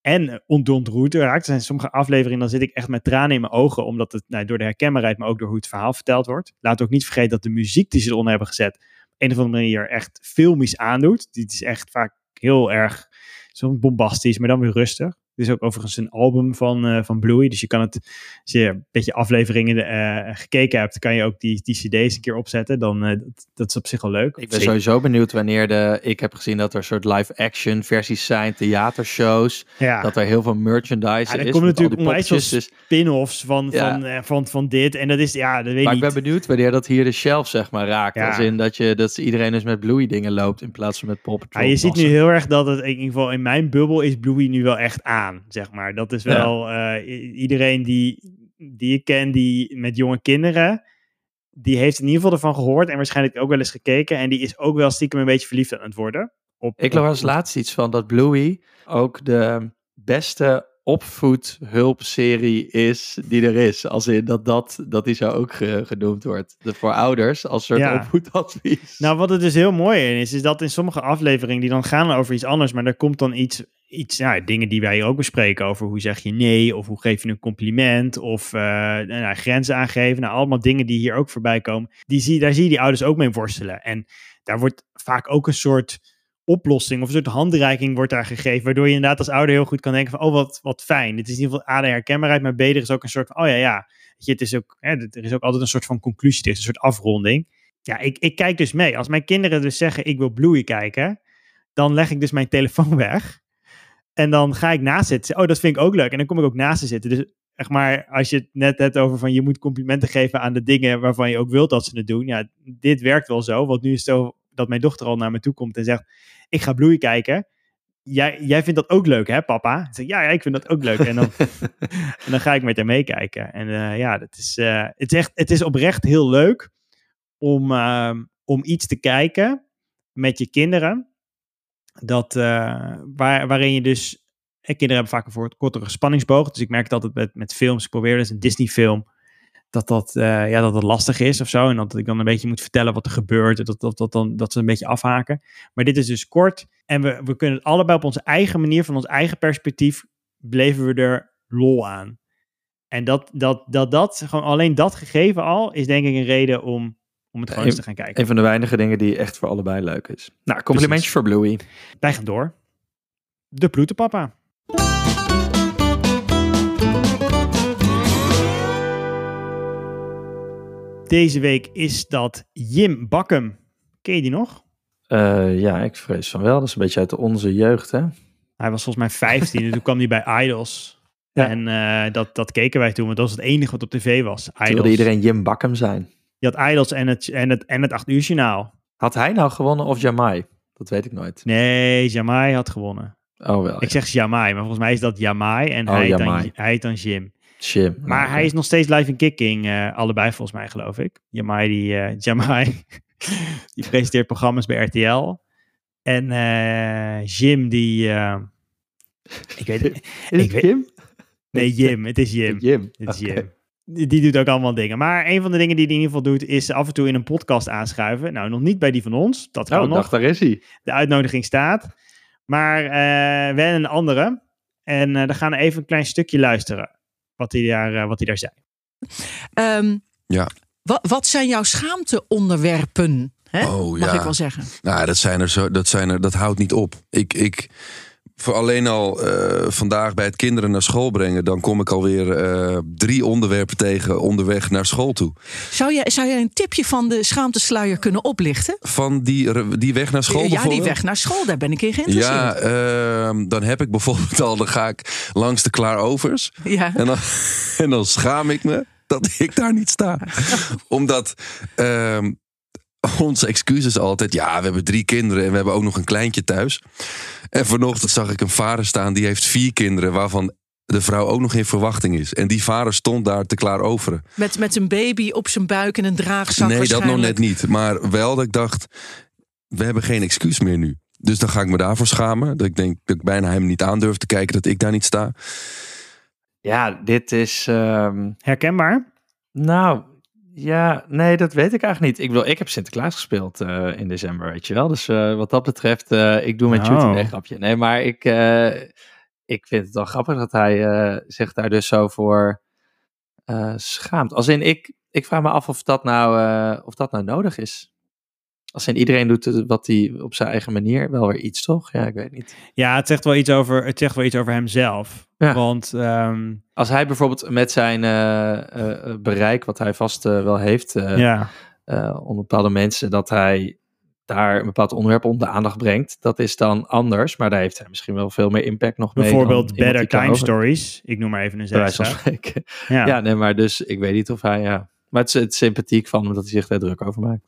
en ontroerd raak. Er zijn sommige afleveringen, dan zit ik echt met tranen in mijn ogen. Omdat het nou, door de herkenbaarheid, maar ook door hoe het verhaal verteld wordt. Laat ook niet vergeten dat de muziek die ze eronder hebben gezet. op een of andere manier echt filmisch aandoet. Die is echt vaak heel erg zo bombastisch, maar dan weer rustig. Is ook overigens een album van, eh, van Bluey. Dus je kan het, als je een beetje afleveringen eh, gekeken hebt, kan je ook die, die cd's een keer opzetten. Dan, eh, dat, dat is op zich al leuk. Ik ben sowieso benieuwd wanneer de... Ik heb gezien dat er soort live-action versies zijn, theatershows. ja. Dat er heel veel merchandise Ja, is. er komen natuurlijk onwijs veel dus- spin-offs van, Ja. van, van, van dit. En dat is, ja, dat weet Maar ik ben benieuwd wanneer dat hier de shelf zeg maar raakt. Als in dat, je, dat iedereen dus met Bluey dingen loopt in plaats van met Paw Patrol. Ja, je ziet nu heel erg dat het, in ieder geval in mijn bubbel, is Bluey nu wel echt aan, zeg maar. Dat is wel, eh, iedereen die, die ik ken, die met jonge kinderen, die heeft in ieder geval ervan gehoord en waarschijnlijk ook wel eens gekeken. En die is ook wel stiekem een beetje verliefd aan het worden. Op, Ik las laatst iets van dat Bluey ook de beste opvoedhulpserie is die er is. Als in dat, dat, dat die zo ook ge- genoemd wordt. De, voor ouders als soort Ja. opvoedadvies. Nou, wat het dus heel mooi in is, is dat in sommige afleveringen die dan gaan over iets anders, maar er komt dan iets, iets ja, dingen die wij hier ook bespreken over hoe zeg je nee, of hoe geef je een compliment, of eh, nou, grenzen aangeven. Nou, allemaal dingen die hier ook voorbij komen. Die zie, daar zie je die ouders ook mee worstelen. En daar wordt vaak ook een soort oplossing of een soort handreiking wordt daar gegeven, waardoor je inderdaad als ouder heel goed kan denken van, oh, wat, wat fijn. Dit is in ieder geval A, de herkenbaarheid, maar B, is ook een soort van, oh ja, ja. Je, het is ook, hè, er is ook altijd een soort van conclusie, er is een soort afronding. Ja, ik, ik kijk dus mee. Als mijn kinderen dus zeggen, ik wil Bluey kijken, dan leg ik dus mijn telefoon weg. En dan ga ik naast zitten. Oh, dat vind ik ook leuk. En dan kom ik ook naast ze zitten. Dus zeg maar, als je het net hebt over van je moet complimenten geven aan de dingen waarvan je ook wilt dat ze het doen. Ja, dit werkt wel zo. Want nu is het zo dat mijn dochter al naar me toe komt en zegt, ik ga Bluey kijken. Jij, jij vindt dat ook leuk, hè, papa? Ik zeg, ja, ja, ik vind dat ook leuk. En dan, en dan ga ik met haar meekijken. En eh, ja, dat is, eh, het, is echt, het is oprecht heel leuk om, ehm, om iets te kijken met je kinderen. Dat, eh, waar, waarin je dus. kinderen hebben vaak een kortere spanningsboog. Dus ik merk het altijd met, met films. Ik probeer dus een Disney-film. Dat dat, eh, ja, dat dat lastig is of zo. En dat ik dan een beetje moet vertellen wat er gebeurt. en Dat, dat, dat, dan, dat ze een beetje afhaken. Maar dit is dus kort. En we, we kunnen het allebei op onze eigen manier, van ons eigen perspectief, beleven we er lol aan. En dat, dat, dat, dat, gewoon alleen dat gegeven al, is denk ik een reden om, om het gewoon eens te gaan kijken. Een van de weinige dingen die echt voor allebei leuk is. Nou, complimentjes voor Bluey. Wij gaan door. De Ploetenpapa. Deze week is dat Jim Bakkum. Ken je die nog? Eh, ja, ik vrees van wel. Dat is een beetje uit onze jeugd, hè? Hij was volgens mij 15 en toen kwam hij bij Idols. Ja. En eh, dat, dat keken wij toen, want dat was het enige wat op tv was. Toen Idols. wilde iedereen Jim Bakkum zijn. Je had Idols en het, en het, en het 8 uur journaal. Had hij nou gewonnen of Jamai? Dat weet ik nooit. Nee, Jamai had gewonnen. Oh wel. Ik zeg Jamai, maar volgens mij is dat Jamai en Oh, hij, Jamai. dan, hij heet dan Jim. Jim. Maar Oh, hij is nog steeds live in kicking, eh, allebei volgens mij geloof ik. Jamai, die, eh, Jamai, die presenteert programma's bij RTL. En eh, Jim, die, ik weet het ik het weet- Jim? Nee, Jim, het is Jim. Jim. Het is. Jim. Die, die doet ook allemaal dingen. Maar een van de dingen die hij in ieder geval doet, is af en toe in een podcast aanschuiven. Nou, nog niet bij die van ons. Dat kan Oh, nog. dacht, daar is hij. De uitnodiging staat. Maar wel een andere. En dan gaan we even een klein stukje luisteren. Wat hij daar, eh, wat hij daar zei. Ehm, Ja. Wat, wat zijn jouw schaamteonderwerpen? Hè? Oh, Mag ja. ik wel zeggen. Nou, dat zijn er zo, dat zijn er, dat houdt niet op. Ik, ik voor alleen al eh, vandaag bij het kinderen naar school brengen, dan kom ik alweer eh drie onderwerpen tegen onderweg naar school toe. Zou jij, zou jij een tipje van de schaamtesluier kunnen oplichten? Van die, die weg naar school ja, die weg naar school, daar ben ik in geïnteresseerd. Ja, ehm, dan heb ik bijvoorbeeld al, dan ga ik langs de Klaarovers. Ja. En dan, en dan schaam ik me dat ik daar niet sta. Omdat ehm, onze excuus is altijd... ja, we hebben drie kinderen en we hebben ook nog een kleintje thuis. En vanochtend zag ik een vader staan die heeft vier kinderen... waarvan de vrouw ook nog in verwachting is. En die vader stond daar te klaaroveren. Met, met een baby op zijn buik en een draagzak nee, dat nog net niet. Maar wel dat ik dacht, we hebben geen excuus meer nu. Dus dan ga ik me daarvoor schamen. Dat ik denk dat ik bijna hem niet aan durf te kijken dat ik daar niet sta. Ja, dit is... ehm, Herkenbaar? nou, Ja, nee, dat weet ik eigenlijk niet. Ik, wil, ik heb Sinterklaas gespeeld eh, in december, weet je wel. Dus eh, wat dat betreft, eh, ik doe met Judy Oh. een grapje. Nee, maar ik, ik vind het wel grappig dat hij zich daar dus zo voor schaamt. Als in, ik, ik vraag me af of dat nou, of dat nou nodig is. Als in, iedereen doet wat hij op zijn eigen manier. Wel weer iets, toch? Ja, ik weet niet. Ja, het zegt wel iets over, het zegt wel iets over hemzelf. Ja. Want ehm, Als hij bijvoorbeeld met zijn eh, eh, eh, bereik, wat hij vast wel heeft, ja, onder bepaalde mensen, dat hij daar een bepaald onderwerp onder de aandacht brengt. Dat is dan anders, maar daar heeft hij misschien wel veel meer impact nog mee. bijvoorbeeld Better Time over- Stories. Ik noem maar even een zesde. spreken. Ja. Ja. nee, maar dus ik weet niet of hij, ja. Maar het is, het sympathiek van hem dat hij zich daar druk over maakt.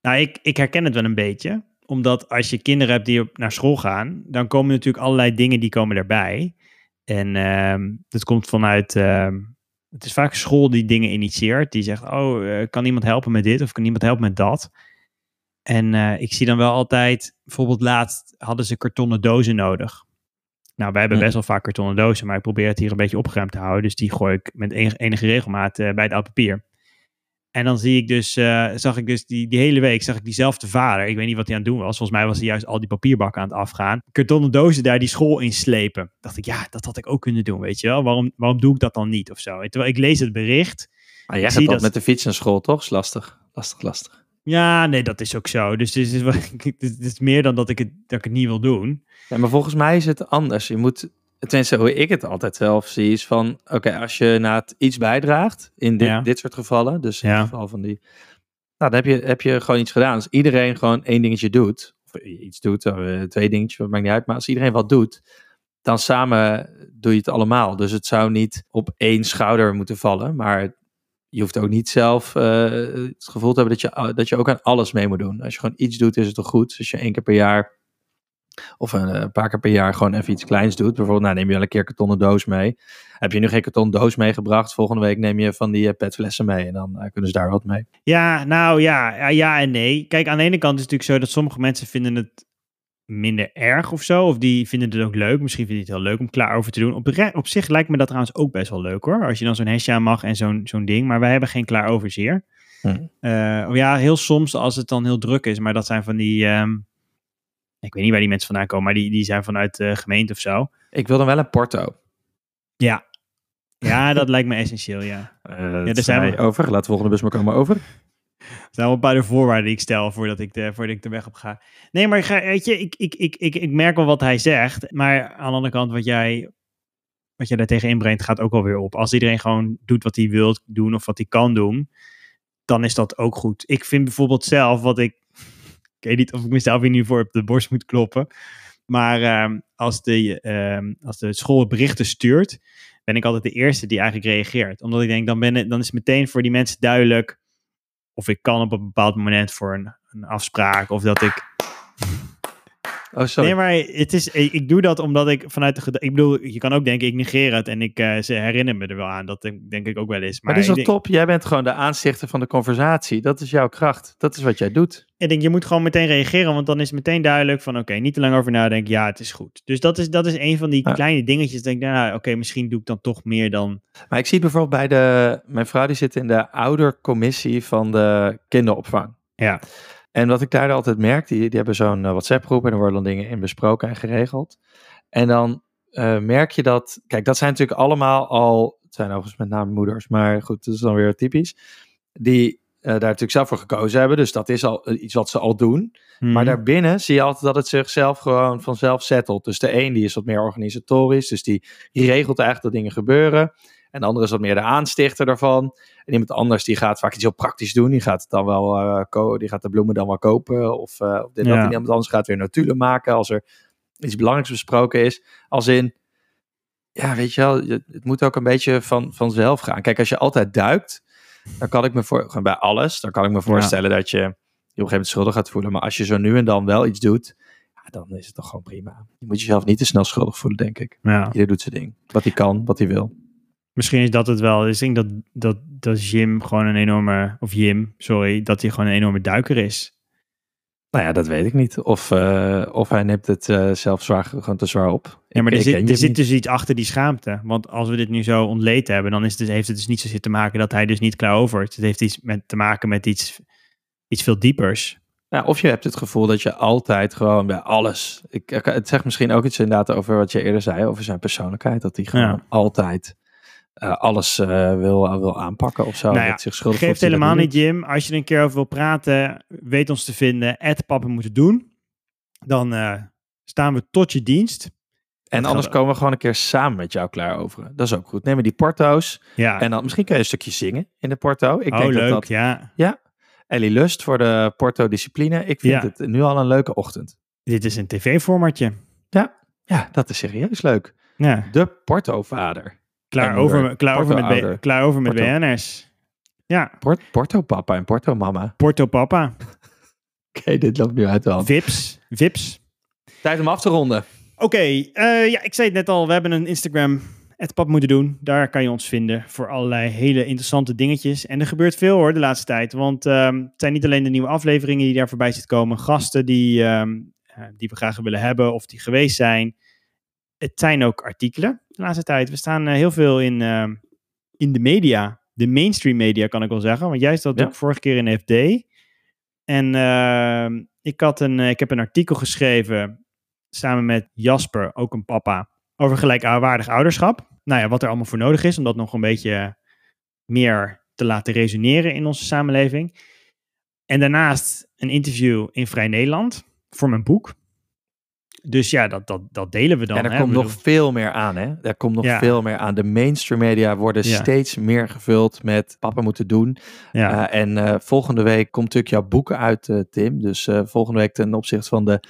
Nou, ik, ik herken het wel een beetje. Omdat als je kinderen hebt die op, naar school gaan, dan komen natuurlijk allerlei dingen die komen erbij. En ehm, dat komt vanuit, ehm, het is vaak school die dingen initieert. Die zegt, oh, eh, kan iemand helpen met dit of kan iemand helpen met dat? En eh, ik zie dan wel altijd, bijvoorbeeld laatst hadden ze kartonnen dozen nodig. Nou, wij hebben best wel vaak kartonnen dozen, maar ik probeer het hier een beetje opgeruimd te houden. Dus die gooi ik met enige, enige regelmaat eh, bij het oud papier. En dan zie ik dus, eh, zag ik dus die, die hele week, zag ik diezelfde vader. Ik weet niet wat hij aan het doen was. Volgens mij was hij juist al die papierbakken aan het afgaan. Kartonnen dozen daar die school in slepen. Dacht ik, ja, dat had ik ook kunnen doen, weet je wel. Waarom, waarom doe ik dat dan niet of zo? Terwijl ik lees het bericht. Maar jij Ik gaat dat met de fiets naar school, toch? Is lastig. Lastig, lastig. Ja, nee, dat is ook zo. Dus het is, het is, het is meer dan dat ik, het, dat ik het niet wil doen. Ja, maar volgens mij is het anders. Je moet, tenminste hoe ik het altijd zelf zie, is van, oké, als je na het iets bijdraagt, in dit, Ja. dit soort gevallen, dus in Ja. het geval van die, nou, dan heb je, heb je gewoon iets gedaan. Als iedereen gewoon één dingetje doet, of iets doet, of, eh, twee dingetjes, dat maakt niet uit, maar als iedereen wat doet, dan samen doe je het allemaal. Dus het zou niet op één schouder moeten vallen, maar je hoeft ook niet zelf eh, het gevoel te hebben dat je, dat je ook aan alles mee moet doen. Als je gewoon iets doet, is het toch goed. Dus als je één keer per jaar of een, eh, een paar keer per jaar gewoon even iets kleins doet. Bijvoorbeeld, nou, neem je wel een keer kartonnen doos mee. Heb je nu geen kartonnen doos meegebracht? Volgende week neem je van die eh, petflessen mee. En dan eh, kunnen ze daar wat mee. Ja, nou ja, ja, en nee. Kijk, aan de ene kant is het natuurlijk zo dat sommige mensen vinden het minder erg of zo. Of die vinden het ook leuk. Misschien vinden die het heel leuk om klaar over te doen. Op, op zich lijkt me dat trouwens ook best wel leuk hoor. Als je dan zo'n hesje aan mag en zo'n zo'n ding. Maar wij hebben geen klaar overzeer. Hm. Ja, heel soms als het dan heel druk is. Maar dat zijn van die... ehm, ik weet niet waar die mensen vandaan komen. Maar die, die zijn vanuit de gemeente of zo. Ik wil dan wel een porto. Ja. Ja, dat lijkt me essentieel, ja. Uh, daar daar zijn we. over. Laat de volgende bus maar komen over. Dat zijn wel een paar de voorwaarden die ik stel voordat ik de, voordat ik de weg op ga. Nee, maar ga- weet je, ik, ik, ik, ik, ik merk wel wat hij zegt. Maar aan de andere kant, wat jij, wat jij daar tegen inbrengt, gaat ook alweer op. Als iedereen gewoon doet wat hij wil doen of wat hij kan doen, dan is dat ook goed. Ik vind bijvoorbeeld zelf, wat ik weet niet of ik mezelf hier nu voor op de borst moet kloppen. Maar ehm, als, de, ehm, als de school berichten stuurt, ben ik altijd de eerste die eigenlijk reageert. Omdat ik denk, dan, ben dan is het meteen voor die mensen duidelijk of ik kan op een bepaald moment voor een, een afspraak of dat ik. Oh, sorry. Nee, maar het is, ik, ik doe dat omdat ik vanuit de. Ik bedoel, je kan ook denken, ik negeer het en ik eh, ze herinner me er wel aan. Dat denk, denk ik ook wel eens. maar Maar, dit is toch denk, top? Jij bent gewoon de aanstichter van de conversatie. Dat is jouw kracht. Dat is wat jij doet. ik denk, je moet gewoon meteen reageren, want dan is het meteen duidelijk van, oké, niet te lang over nadenken. Ja, het is goed. Dus dat is, dat is een van die Ja. kleine dingetjes. Denk ik, nou, oké, misschien doe ik dan toch meer dan. Maar ik zie het bijvoorbeeld bij de... Mijn vrouw die zit in de oudercommissie van de kinderopvang. Ja. En wat ik daar altijd merk, die, die hebben zo'n eh, WhatsApp-groep en er worden dan dingen in besproken en geregeld. En dan eh, merk je dat, kijk, dat zijn natuurlijk allemaal al, het zijn overigens met name moeders, maar goed, dat is dan weer typisch, die eh, daar natuurlijk zelf voor gekozen hebben. Dus dat is al iets wat ze al doen. Mhm. Maar daarbinnen zie je altijd dat het zichzelf gewoon vanzelf settelt. Dus de een die is wat meer organisatorisch, dus die, die regelt eigenlijk dat dingen gebeuren. En de andere is wat meer de aanstichter daarvan. En iemand anders die gaat vaak iets heel praktisch doen. Die gaat het dan wel ko- die gaat de bloemen dan wel kopen. Of, of dit, Ja. dat. En iemand anders gaat weer notulen maken als er iets belangrijks besproken is. Als in, ja, weet je wel, het moet ook een beetje van, vanzelf gaan. Kijk, als je altijd duikt, dan kan ik me voor, bij alles, dan kan ik me voorstellen dat je je op een gegeven moment schuldig gaat voelen. Maar als je zo nu en dan wel iets doet, ja, dan is het toch gewoon prima. Je moet jezelf niet te snel schuldig voelen, denk ik. ja. Ieder doet zijn ding. Wat hij kan, wat hij wil. Misschien is dat het wel. Dus ik denk dat, dat, dat Jim gewoon een enorme, of Jim, sorry, dat hij gewoon een enorme duiker is. Nou ja, dat weet ik niet. Of, eh, of hij neemt het eh, zelf zwaar, gewoon te zwaar op. Ja, maar Ik- er zit, er zit dus iets achter die schaamte. Want als we dit nu zo ontleed hebben, dan is het, dus- heeft het dus niet zozeer te maken dat hij dus niet klaar over Het heeft iets met, te maken met iets, iets veel diepers. Ja, of je hebt het gevoel dat je altijd gewoon bij alles. Ik, ik- het zegt misschien ook iets inderdaad over wat je eerder zei, over zijn persoonlijkheid. Dat hij gewoon Ja. altijd eh, alles eh, wil, wil aanpakken of zo. Nou ja, zich schuldig Geeft helemaal niet. Jim. Als je er een keer over wil praten, weet ons te vinden. At Papa moeten doen. Dan eh, staan we tot je dienst. En anders komen we gewoon een keer samen met jou klaar over. Dat is ook goed. Neem die porto's. Ja, En dan misschien kun je een stukje zingen in de porto. Ik oh denk leuk, dat dat ja. Ellie Lust voor de porto discipline. Ik vind Ja. het nu al een leuke ochtend. Dit is een tv-formatje. Ja, dat is serieus leuk. Ja, De porto-vader. Klaar over, klaar over met, klaar over met Porto. BN'ers. Ja, Port Porto-papa en porto-mama. Porto Papa. Oké, dit loopt nu uit de hand. Vips. Vips. Tijd om af te ronden. Oké, eh, ja, ik zei het net al. We hebben een Instagram, het pap moeten doen. Daar kan je ons vinden voor allerlei hele interessante dingetjes. En er gebeurt veel hoor de laatste tijd. Want ehm, het zijn niet alleen de nieuwe afleveringen die daar voorbij zitten komen. Gasten die, ehm, eh, die we graag willen hebben of die geweest zijn. Het zijn ook artikelen de laatste tijd. We staan eh, heel veel in, ehm, in de media. De mainstream media kan ik wel zeggen. Want jij zat Ja. ook vorige keer in de FD. En ehm, ik, had een, eh, ik heb een artikel geschreven samen met Jasper, ook een papa, over gelijkwaardig ouderschap. Nou ja, wat er allemaal voor nodig is om dat nog een beetje meer te laten resoneren in onze samenleving. En daarnaast een interview in Vrij Nederland voor mijn boek. Dus ja, dat, dat, dat delen we dan. en er hè. komt nog veel meer aan, hè? Er komt nog Ja. veel meer aan. De mainstream media worden Ja. steeds meer gevuld met papa moeten doen. Ja, Eh, en eh, volgende week komt natuurlijk jouw boek uit, eh, Tim. Dus volgende week ten opzichte van de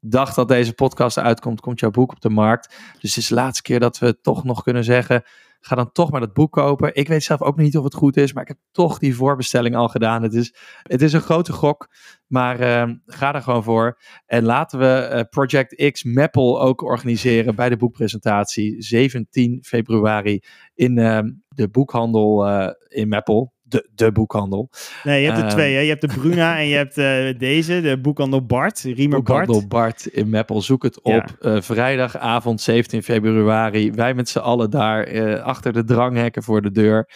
dag dat deze podcast uitkomt, komt jouw boek op de markt. Dus het is de laatste keer dat we toch nog kunnen zeggen, ga dan toch maar dat boek kopen. Ik weet zelf ook niet of het goed is, maar ik heb toch die voorbestelling al gedaan. Het is, het is een grote gok, maar eh, ga er gewoon voor. En laten we eh, Project X Maple ook organiseren bij de boekpresentatie 17 februari in eh, de boekhandel eh, in Maple. De, de boekhandel. nee, je hebt er ehm, twee. Hè? Je hebt de Bruna en je hebt eh, deze, de boekhandel Bart, Riemer Boekhandel Bart. Bart in Meppel. Zoek het op. Ja. Eh, vrijdagavond 17 februari. Wij met z'n allen daar eh, achter de dranghekken voor de deur.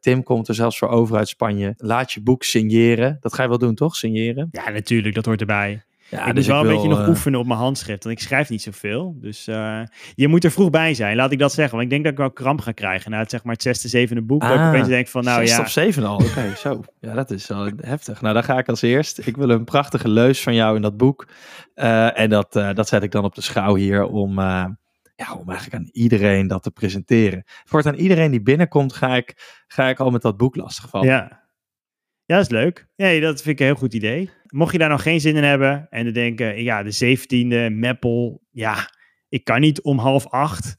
Tim komt er zelfs voor over uit Spanje. Laat je boek signeren. Dat ga je wel doen, toch? Signeren? Ja, natuurlijk, dat hoort erbij. Ja, ik moet dus wel een wil, beetje nog eh, oefenen op mijn handschrift, want ik schrijf niet zoveel. Dus eh, je moet er vroeg bij zijn, laat ik dat zeggen. Want ik denk dat ik wel kramp ga krijgen na het, zeg maar, het zesde, zevende boek. dat ik Ah, opeens denk van, nou Zes ja, of zeven al. Oké, zo. Ja, dat is wel heftig. Nou, dan ga ik als eerst. Ik wil een prachtige leus van jou in dat boek. Eh, en dat, dat zet ik dan op de schouw hier om, ja, om eigenlijk aan iedereen dat te presenteren. Voortaan iedereen die binnenkomt, ga ik, ga ik al met dat boek lastigvallen. ja. Ja, dat is leuk. Nee, dat vind ik een heel goed idee. Mocht je daar nog geen zin in hebben en dan denken, ja, de zeventiende, Meppel, ja, ik kan niet om half acht.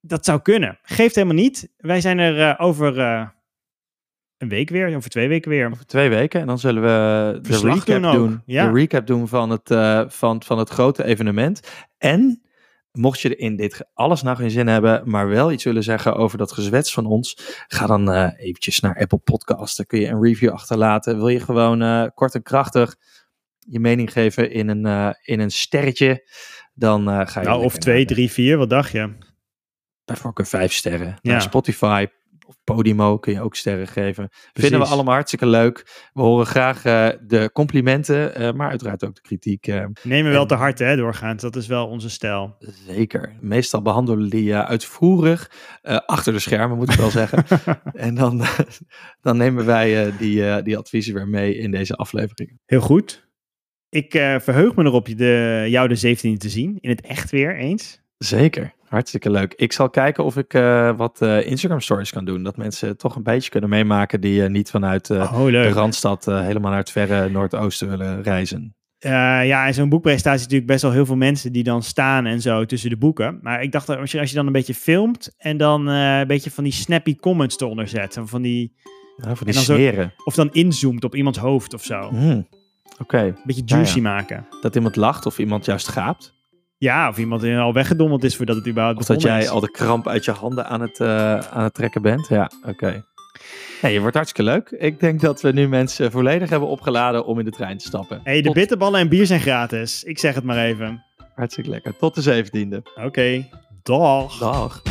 Dat zou kunnen. Geeft helemaal niet. Wij zijn er eh, over eh, een week weer, over twee weken weer. Over twee weken. En dan zullen we de recap doen ja. De recap doen van het, eh, van, van het grote evenement. En mocht je er in dit alles nou geen zin hebben, maar wel iets willen zeggen over dat gezwets van ons, ga dan eh, eventjes naar Apple Podcasts. Daar kun je een review achterlaten. Wil je gewoon eh, kort en krachtig je mening geven in een, eh, in een sterretje, dan ga je... Nou, of twee, drie, vier, wat dacht je? Bij voorkeur vijf sterren. Ja. Naar Spotify of Podimo kun je ook sterren geven. Vinden we allemaal hartstikke leuk. We horen graag eh, de complimenten, eh, maar uiteraard ook de kritiek. eh, Nemen wel En- te hard, hè, doorgaans. Dat is wel onze stijl. zeker. Meestal behandelen we die uitvoerig achter de schermen, moet ik wel zeggen. en dan, dan nemen wij die, die adviezen weer mee in deze aflevering. Heel goed. Ik verheug me erop je de, jou de 17e te zien. In het echt weer eens. Zeker. Hartstikke leuk. Ik zal kijken of ik eh, wat eh, Instagram stories kan doen. Dat mensen toch een beetje kunnen meemaken die eh, niet vanuit oh, de. Randstad helemaal naar het verre Noordoosten willen reizen. Ja, en zo'n boekpresentatie is natuurlijk best wel heel veel mensen die dan staan en zo tussen de boeken. Maar ik dacht, dat als je, als je dan een beetje filmt en dan een beetje van die snappy comments eronder zet. Van die, Ja, voor die zo- of dan inzoomt op iemands hoofd of zo. Een Hmm, Oké, beetje Ja, juicy ja. maken. dat iemand lacht of iemand juist gaapt. Ja, of iemand al weggedommeld is voordat het überhaupt Of dat jij is. al de kramp uit je handen aan het, eh, aan het trekken bent. Ja, oké. Nee, je wordt hartstikke leuk. Ik denk dat we nu mensen volledig hebben opgeladen om in de trein te stappen. hey, de Tot- bitterballen en bier zijn gratis. Ik zeg het maar even. Hartstikke lekker. Tot de zeventiende. Oké, dag. Dag.